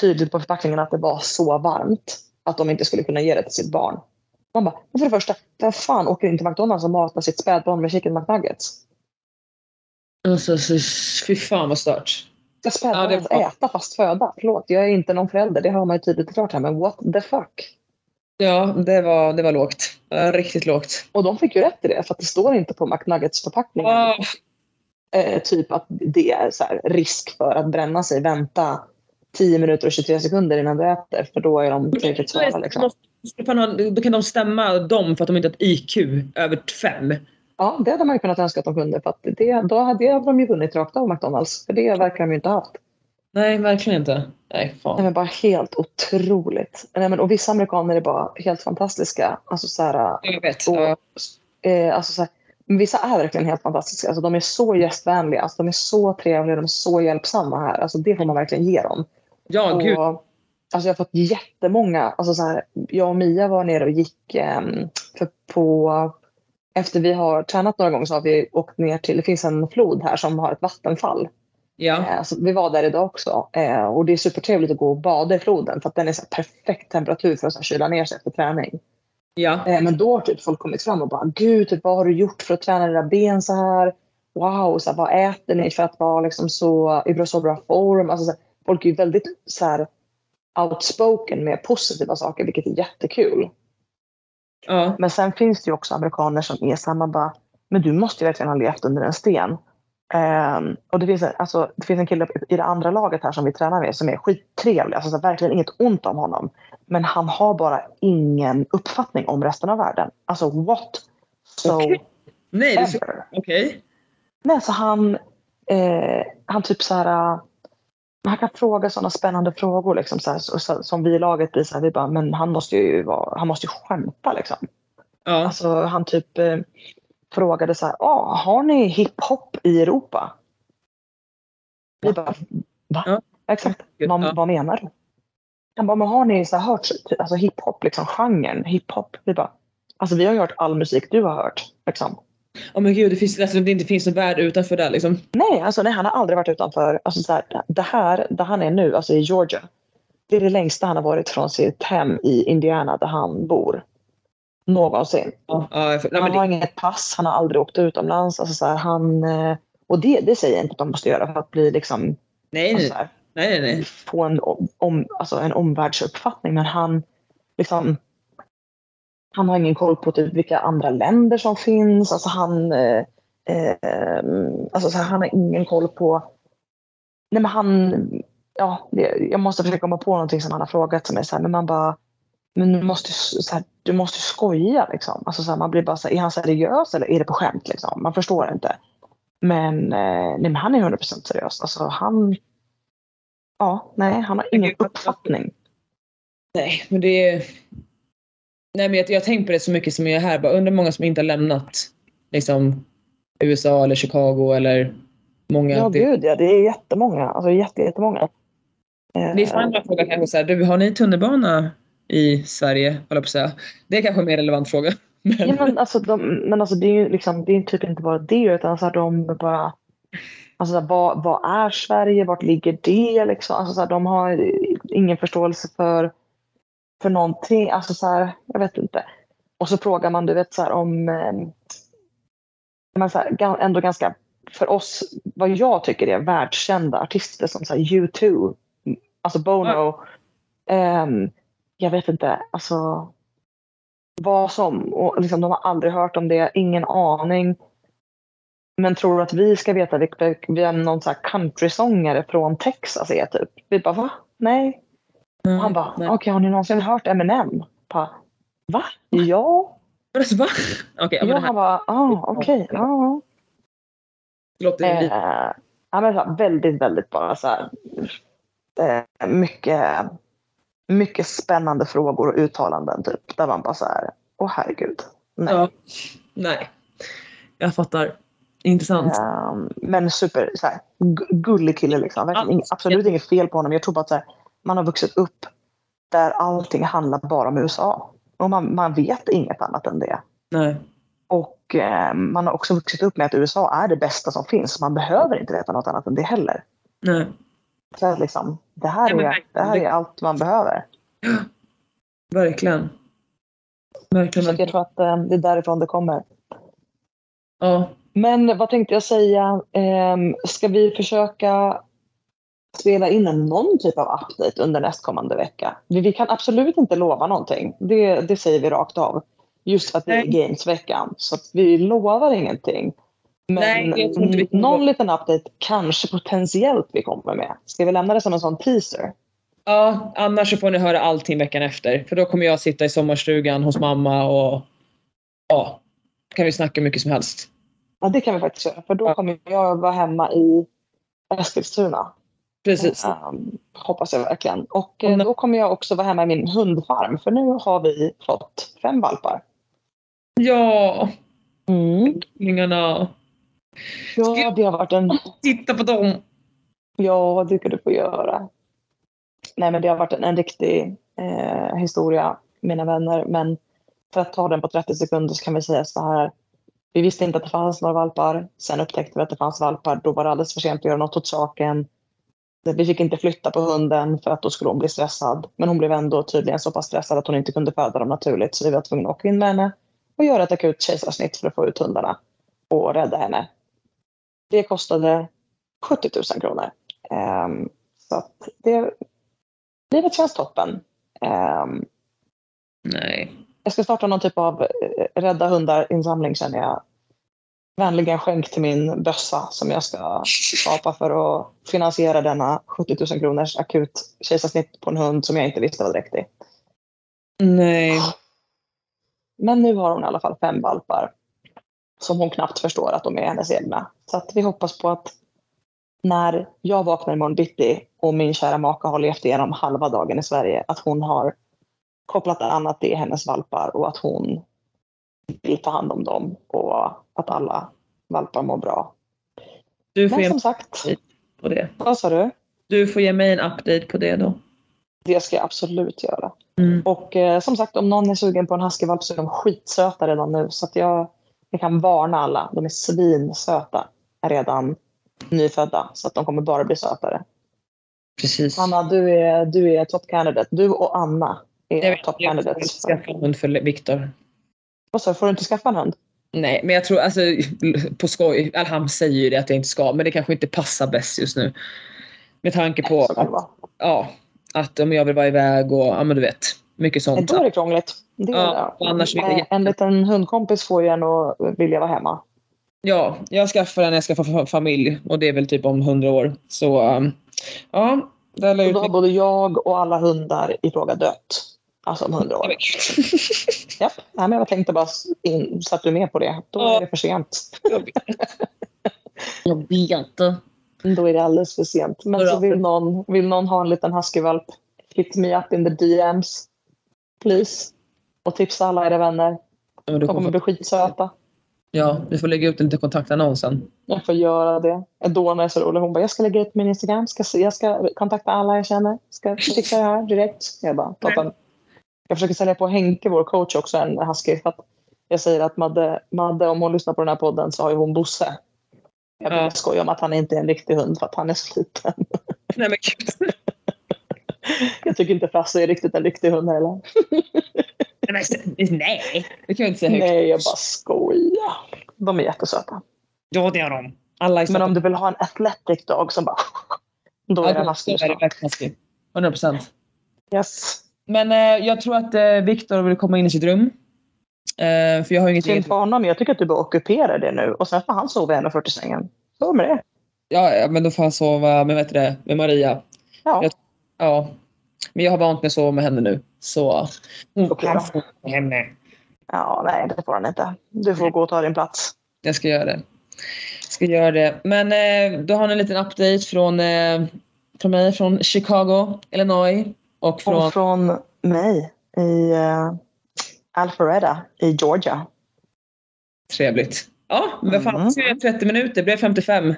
tydligt på förpackningen att det var så varmt att de inte skulle kunna ge det till sitt barn. Man bara, för det första, vem fan åker in till McDonalds och matar sitt spädbarn med chicken McNuggets? Alltså, så, fy fan vad stört. Ska spädbarnet Ja, var- äta fast föda? Förlåt, jag är inte någon förälder. Det hör man ju tydligt och klart här. Men what the fuck? Ja, det var, det var lågt. Riktigt lågt. Och de fick ju rätt i det. För att det står inte på McNuggets förpackningen. Ah, Eh, typ att det är så här, risk för att bränna sig. Vänta 10 minuter och 23 sekunder innan du äter. För då är de tillräckligt svala. Liksom. Då kan de stämma dem för att de inte har ett IQ över fem. Ja, det hade man ju kunnat önska att de kunde. För att det, då hade, det hade de ju vunnit rakt av McDonalds. För det verkar de ju inte ha haft. Nej, verkligen inte. Nej, Nej, fan. men bara helt otroligt. Nej, men, och vissa amerikaner är bara helt fantastiska. Alltså så här, Jag vet. Och, Ja. eh, alltså så här, vissa är verkligen helt fantastiska. Alltså, de är så gästvänliga, alltså, de är så trevliga, de är så hjälpsamma här. Alltså, det får man verkligen ge dem. Ja, gud. Alltså, jag har fått jättemånga. Alltså, så här, jag och Mia var nere och gick ehm, för på... Efter vi har tränat några gånger så har vi åkt ner till... Det finns en flod här som har ett vattenfall. Ja. Eh, så vi var där idag också. Eh, och det är supertrevligt att gå och bada i floden för att den är så perfekt temperatur för att så kyla ner sig efter träning. Ja. Eh, Men då har typ folk kommit fram och bara Gud, typ, vad har du gjort för att träna dina ben så här? Wow, så här, vad äter ni för att vara liksom så, i så bra form? Alltså, så här, folk är ju väldigt så här, outspoken med positiva saker, vilket är jättekul. Ja. Men sen finns det ju också amerikaner som är man bara, men du måste ju verkligen ha levt under en sten. Ehm, och det finns, en, alltså, det finns en kille i det andra laget här som vi tränar med som är skittrevlig. Alltså, verkligen inget ont om honom. Men han har bara ingen uppfattning om resten av världen. Alltså what? So Okej. Nej, det är så... Okej. Nej, så han, eh, han typ så här... Han kan fråga sådana spännande frågor liksom, så här, så, så, som vi i laget blir så här, vi bara, men han måste ju, vara, han måste ju skämta liksom. Ja. Alltså han typ eh, frågade så här, ah, har ni hiphop i Europa? Vi bara, va? Ja. Exakt, vad, ja. vad menar du? Han bara, men har ni så här hört alltså hiphop, liksom genren hiphop? Vi bara, alltså vi har ju hört all musik du har hört. Liksom. Åh men gud, det, finns, alltså, det inte finns en värld utanför där liksom. Nej, alltså, nej, han har aldrig varit utanför. Alltså, så här, det här, där han är nu, alltså i Georgia, det är det längsta han har varit från sitt hem i Indiana där han bor. Någonsin. Ja, ja, nej, han har det, inget pass, han har aldrig åkt utomlands. Alltså, så här, han, eh, och det, det säger jag inte att de måste göra för att bli liksom, nej, alltså, här, nej, nej, nej. få en, om, alltså, en omvärldsuppfattning. Men han, liksom, han har ingen koll på typ vilka andra länder som finns. Alltså, han, eh, eh, alltså, så här, han har ingen koll på... Nej, men han, ja, jag måste försöka komma på någonting som han har frågat som är så här, men man bara men du måste, så här, du måste skoja liksom. Alltså, så här, man blir bara så här, är han seriös eller är det på skämt liksom? Man förstår inte. Men, eh, nej, men han är 100% seriös. Alltså han, ja, nej, han har ingen uppfattning. Nej, men det är... Nej, men jag, jag har tänkt på det så mycket som jag är här. Bara undrar många som inte har lämnat liksom, USA eller Chicago eller många. Ja, det, gud ja, det är jättemånga. Alltså jätte, jättemånga. Det är fan en fråga kanske så här, du, har ni tunnelbana i Sverige? Håller på att säga. Det är kanske en mer relevant fråga. Men, Ja, men alltså, de, men alltså det är ju liksom, det är typ inte bara det utan så här, de bara Alltså här, vad, vad är Sverige? Vart ligger det? Liksom? Alltså, så här, de har ingen förståelse för, för någonting. Alltså, så här, jag vet inte. Och så frågar man du vet, så här, om eh, men, så här, ändå ganska, för oss, vad jag tycker är världskända artister som så här, U2, alltså Bono. ehm, jag vet inte, alltså vad som. Och liksom, de har aldrig hört om det, ingen aning. Men tror att vi ska veta vilka, vem någon countrysångare från Texas är typ? Vi bara va? Nej. Nej, Han bara okej har ni någonsin hört Eminem? Bara, va? Ja. Va? Okej, ja, ja det han bara ah, okej. ja. låter lite... Eh, ja, väldigt väldigt bara så här. Eh, mycket mycket spännande frågor och uttalanden typ. Där man bara så här, åh herregud. Nej. Ja. Nej. Jag fattar. Intressant. Um, men super så här, gu- gullig kille liksom. Verkligen, Ja. absolut inget fel på honom. Jag tror bara att så här, man har vuxit upp där allting handlar bara om USA. Och man, man vet inget annat än det. Nej. Och eh, man har också vuxit upp med att USA är det bästa som finns. Man behöver inte veta något annat än det heller. Nej. Så att liksom, det, här men är, det här är allt man behöver. Verkligen. Verkligen. Så jag tror att eh, det är därifrån det kommer. Ja. Men vad tänkte jag säga? Ehm, ska vi försöka spela in någon typ av update under nästkommande vecka? Vi, kan absolut inte lova någonting. Det, det säger vi rakt av. Just för att det är Nej. Games-veckan. Så vi lovar ingenting. Men Nej, någon liten update kanske potentiellt vi kommer med. Ska vi lämna det som en sån teaser? ja, annars så får ni höra allting veckan efter. För då kommer jag sitta i sommarstugan hos mamma och ja, kan vi snacka mycket som helst. Ja, det kan vi faktiskt göra. För då kommer jag vara hemma i Eskilstuna. Precis. Um, hoppas jag verkligen. Och eh, då kommer jag också vara hemma i min hundfarm. För nu har vi fått fem valpar. Ja, Mm. ungarna. Ja, det har varit en... Titta på dem. Ja, det ska du få göra. Nej, men det har varit en, en riktig eh, historia, mina vänner. Men för att ta den på 30 sekunder så kan vi säga så här. Vi visste inte att det fanns några valpar. Sen upptäckte vi att det fanns valpar. Då var det alldeles för sent att göra något åt saken. Vi fick inte flytta på hunden för att då skulle hon bli stressad. Men hon blev ändå tydligen så pass stressad att hon inte kunde föda dem naturligt. Så vi var tvungna att åka in med henne och göra ett akut kejsarsnitt för att få ut hundarna och rädda henne. Det kostade 70 000 kronor. Ehm, så att det, livet känns toppen. Ehm, Nej. jag ska starta någon typ av eh, rädda hundar-insamling känner jag. Vänligen skänk till min bössa som jag ska skapa för att finansiera denna 70 000 kronors akut kejsarsnitt på en hund som jag inte visste var dräktig. Nej. Men nu har hon i alla fall fem valpar som hon knappt förstår att de är hennes egna. Så att vi hoppas på att när jag vaknar imorgon bitti och min kära maka har levt igenom halva dagen i Sverige, att hon har kopplat an att det är hennes valpar och att hon vill ta hand om dem och att alla valpar mår bra. Du får Men som sagt, på det. vad sa du? Du får ge mig en update på det då. Det ska jag absolut göra. Mm. Och eh, som sagt, om någon är sugen på en huskyvalp så är de skitsöta redan nu. Så att jag, jag kan varna alla. De är svinsöta redan nyfödda. Så att de kommer bara bli sötare. Precis. Anna, du är, du är top candidate. Du och Anna är Jag vet, top jag candidates. en hund för Viktor. Sa du, får du inte skaffa en hund? Nej, men jag tror alltså på skoj. Han säger ju det att jag inte ska, men det kanske inte passar bäst just nu. Med tanke på Så att, ja, att om jag vill vara iväg och ja men du vet. Mycket sånt. Då är det krångligt. Det är Ja, det. annars vill jag En liten hundkompis får ju en att vilja vara hemma. Ja, jag skaffar den när jag ska få fa- familj och det är väl typ om hundra år. Så um, ja, det la Och ut då har både jag och alla hundar i fråga dött. Alltså om hundra år. Japp. Nej, men jag tänkte bara in, så att du är med på det. Då Ja. är det för sent. Jag vet. Då är det alldeles för sent. Men så vill någon, vill någon ha en liten huskyvalp, hit me up in the DMs. Please. Och tipsa alla era vänner. Ja, De kommer bli skitsöta. ja, vi får lägga ut en liten kontaktannons sen. Jag får göra det. Donna är så rolig. Hon bara, jag ska lägga ut min Instagram. Ska, se- jag ska kontakta alla jag känner. Ska fixa det här direkt. Jag bara, toppen. Jag försöker sälja på Henke, vår coach, också en husky. För att jag säger att Madde, Madde, om hon lyssnar på den här podden så har ju hon Bosse. Jag brukar Ja. skoja om att han inte är en riktig hund för att han är så liten. Nej men gud. Jag tycker inte Frasse är riktigt en riktig hund heller. Nej, det kan jag inte säga högt. Nej, jag bara skojar. De är jättesöta. Ja, det är de. Alla är Men om du vill ha en athletic dog som bara... Då är det en är det verkligen husky. 100 procent. Yes. Men eh, jag tror att eh, Viktor vill komma in i sitt rum. Eh, för jag har inget Synd för honom. Jag tycker att du bara ockuperar det nu. Och sen får han sova i 1,40-sängen. Så med det. Ja, ja, men då får han sova med, heter det, med Maria. Ja, Jag- Ja. Men jag har vant mig att sova med henne nu. Så hon kan då. få med henne. ja nej, det får han inte. Du får gå och ta din plats. Jag ska göra det. Ska göra det. Men eh, då har ni en liten update från, eh, från mig från Chicago, Illinois. Och från... Och från mig i uh, Alpharetta i Georgia. Trevligt. Ja, men fan, mm. 30 minuter, det blev 55.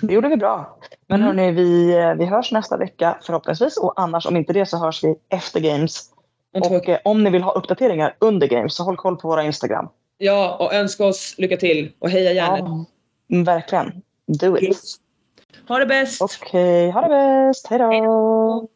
Det gjorde vi bra. Men mm. hörni, vi, vi hörs nästa vecka förhoppningsvis. Och annars om inte det så hörs vi efter games. Och eh, om ni vill ha uppdateringar under games så håll koll på våra Instagram. Ja, och önska oss lycka till. Och heja gärna. Ja, verkligen. Do it. Ha det bäst. Okej, okay, ha det bäst. Hej då.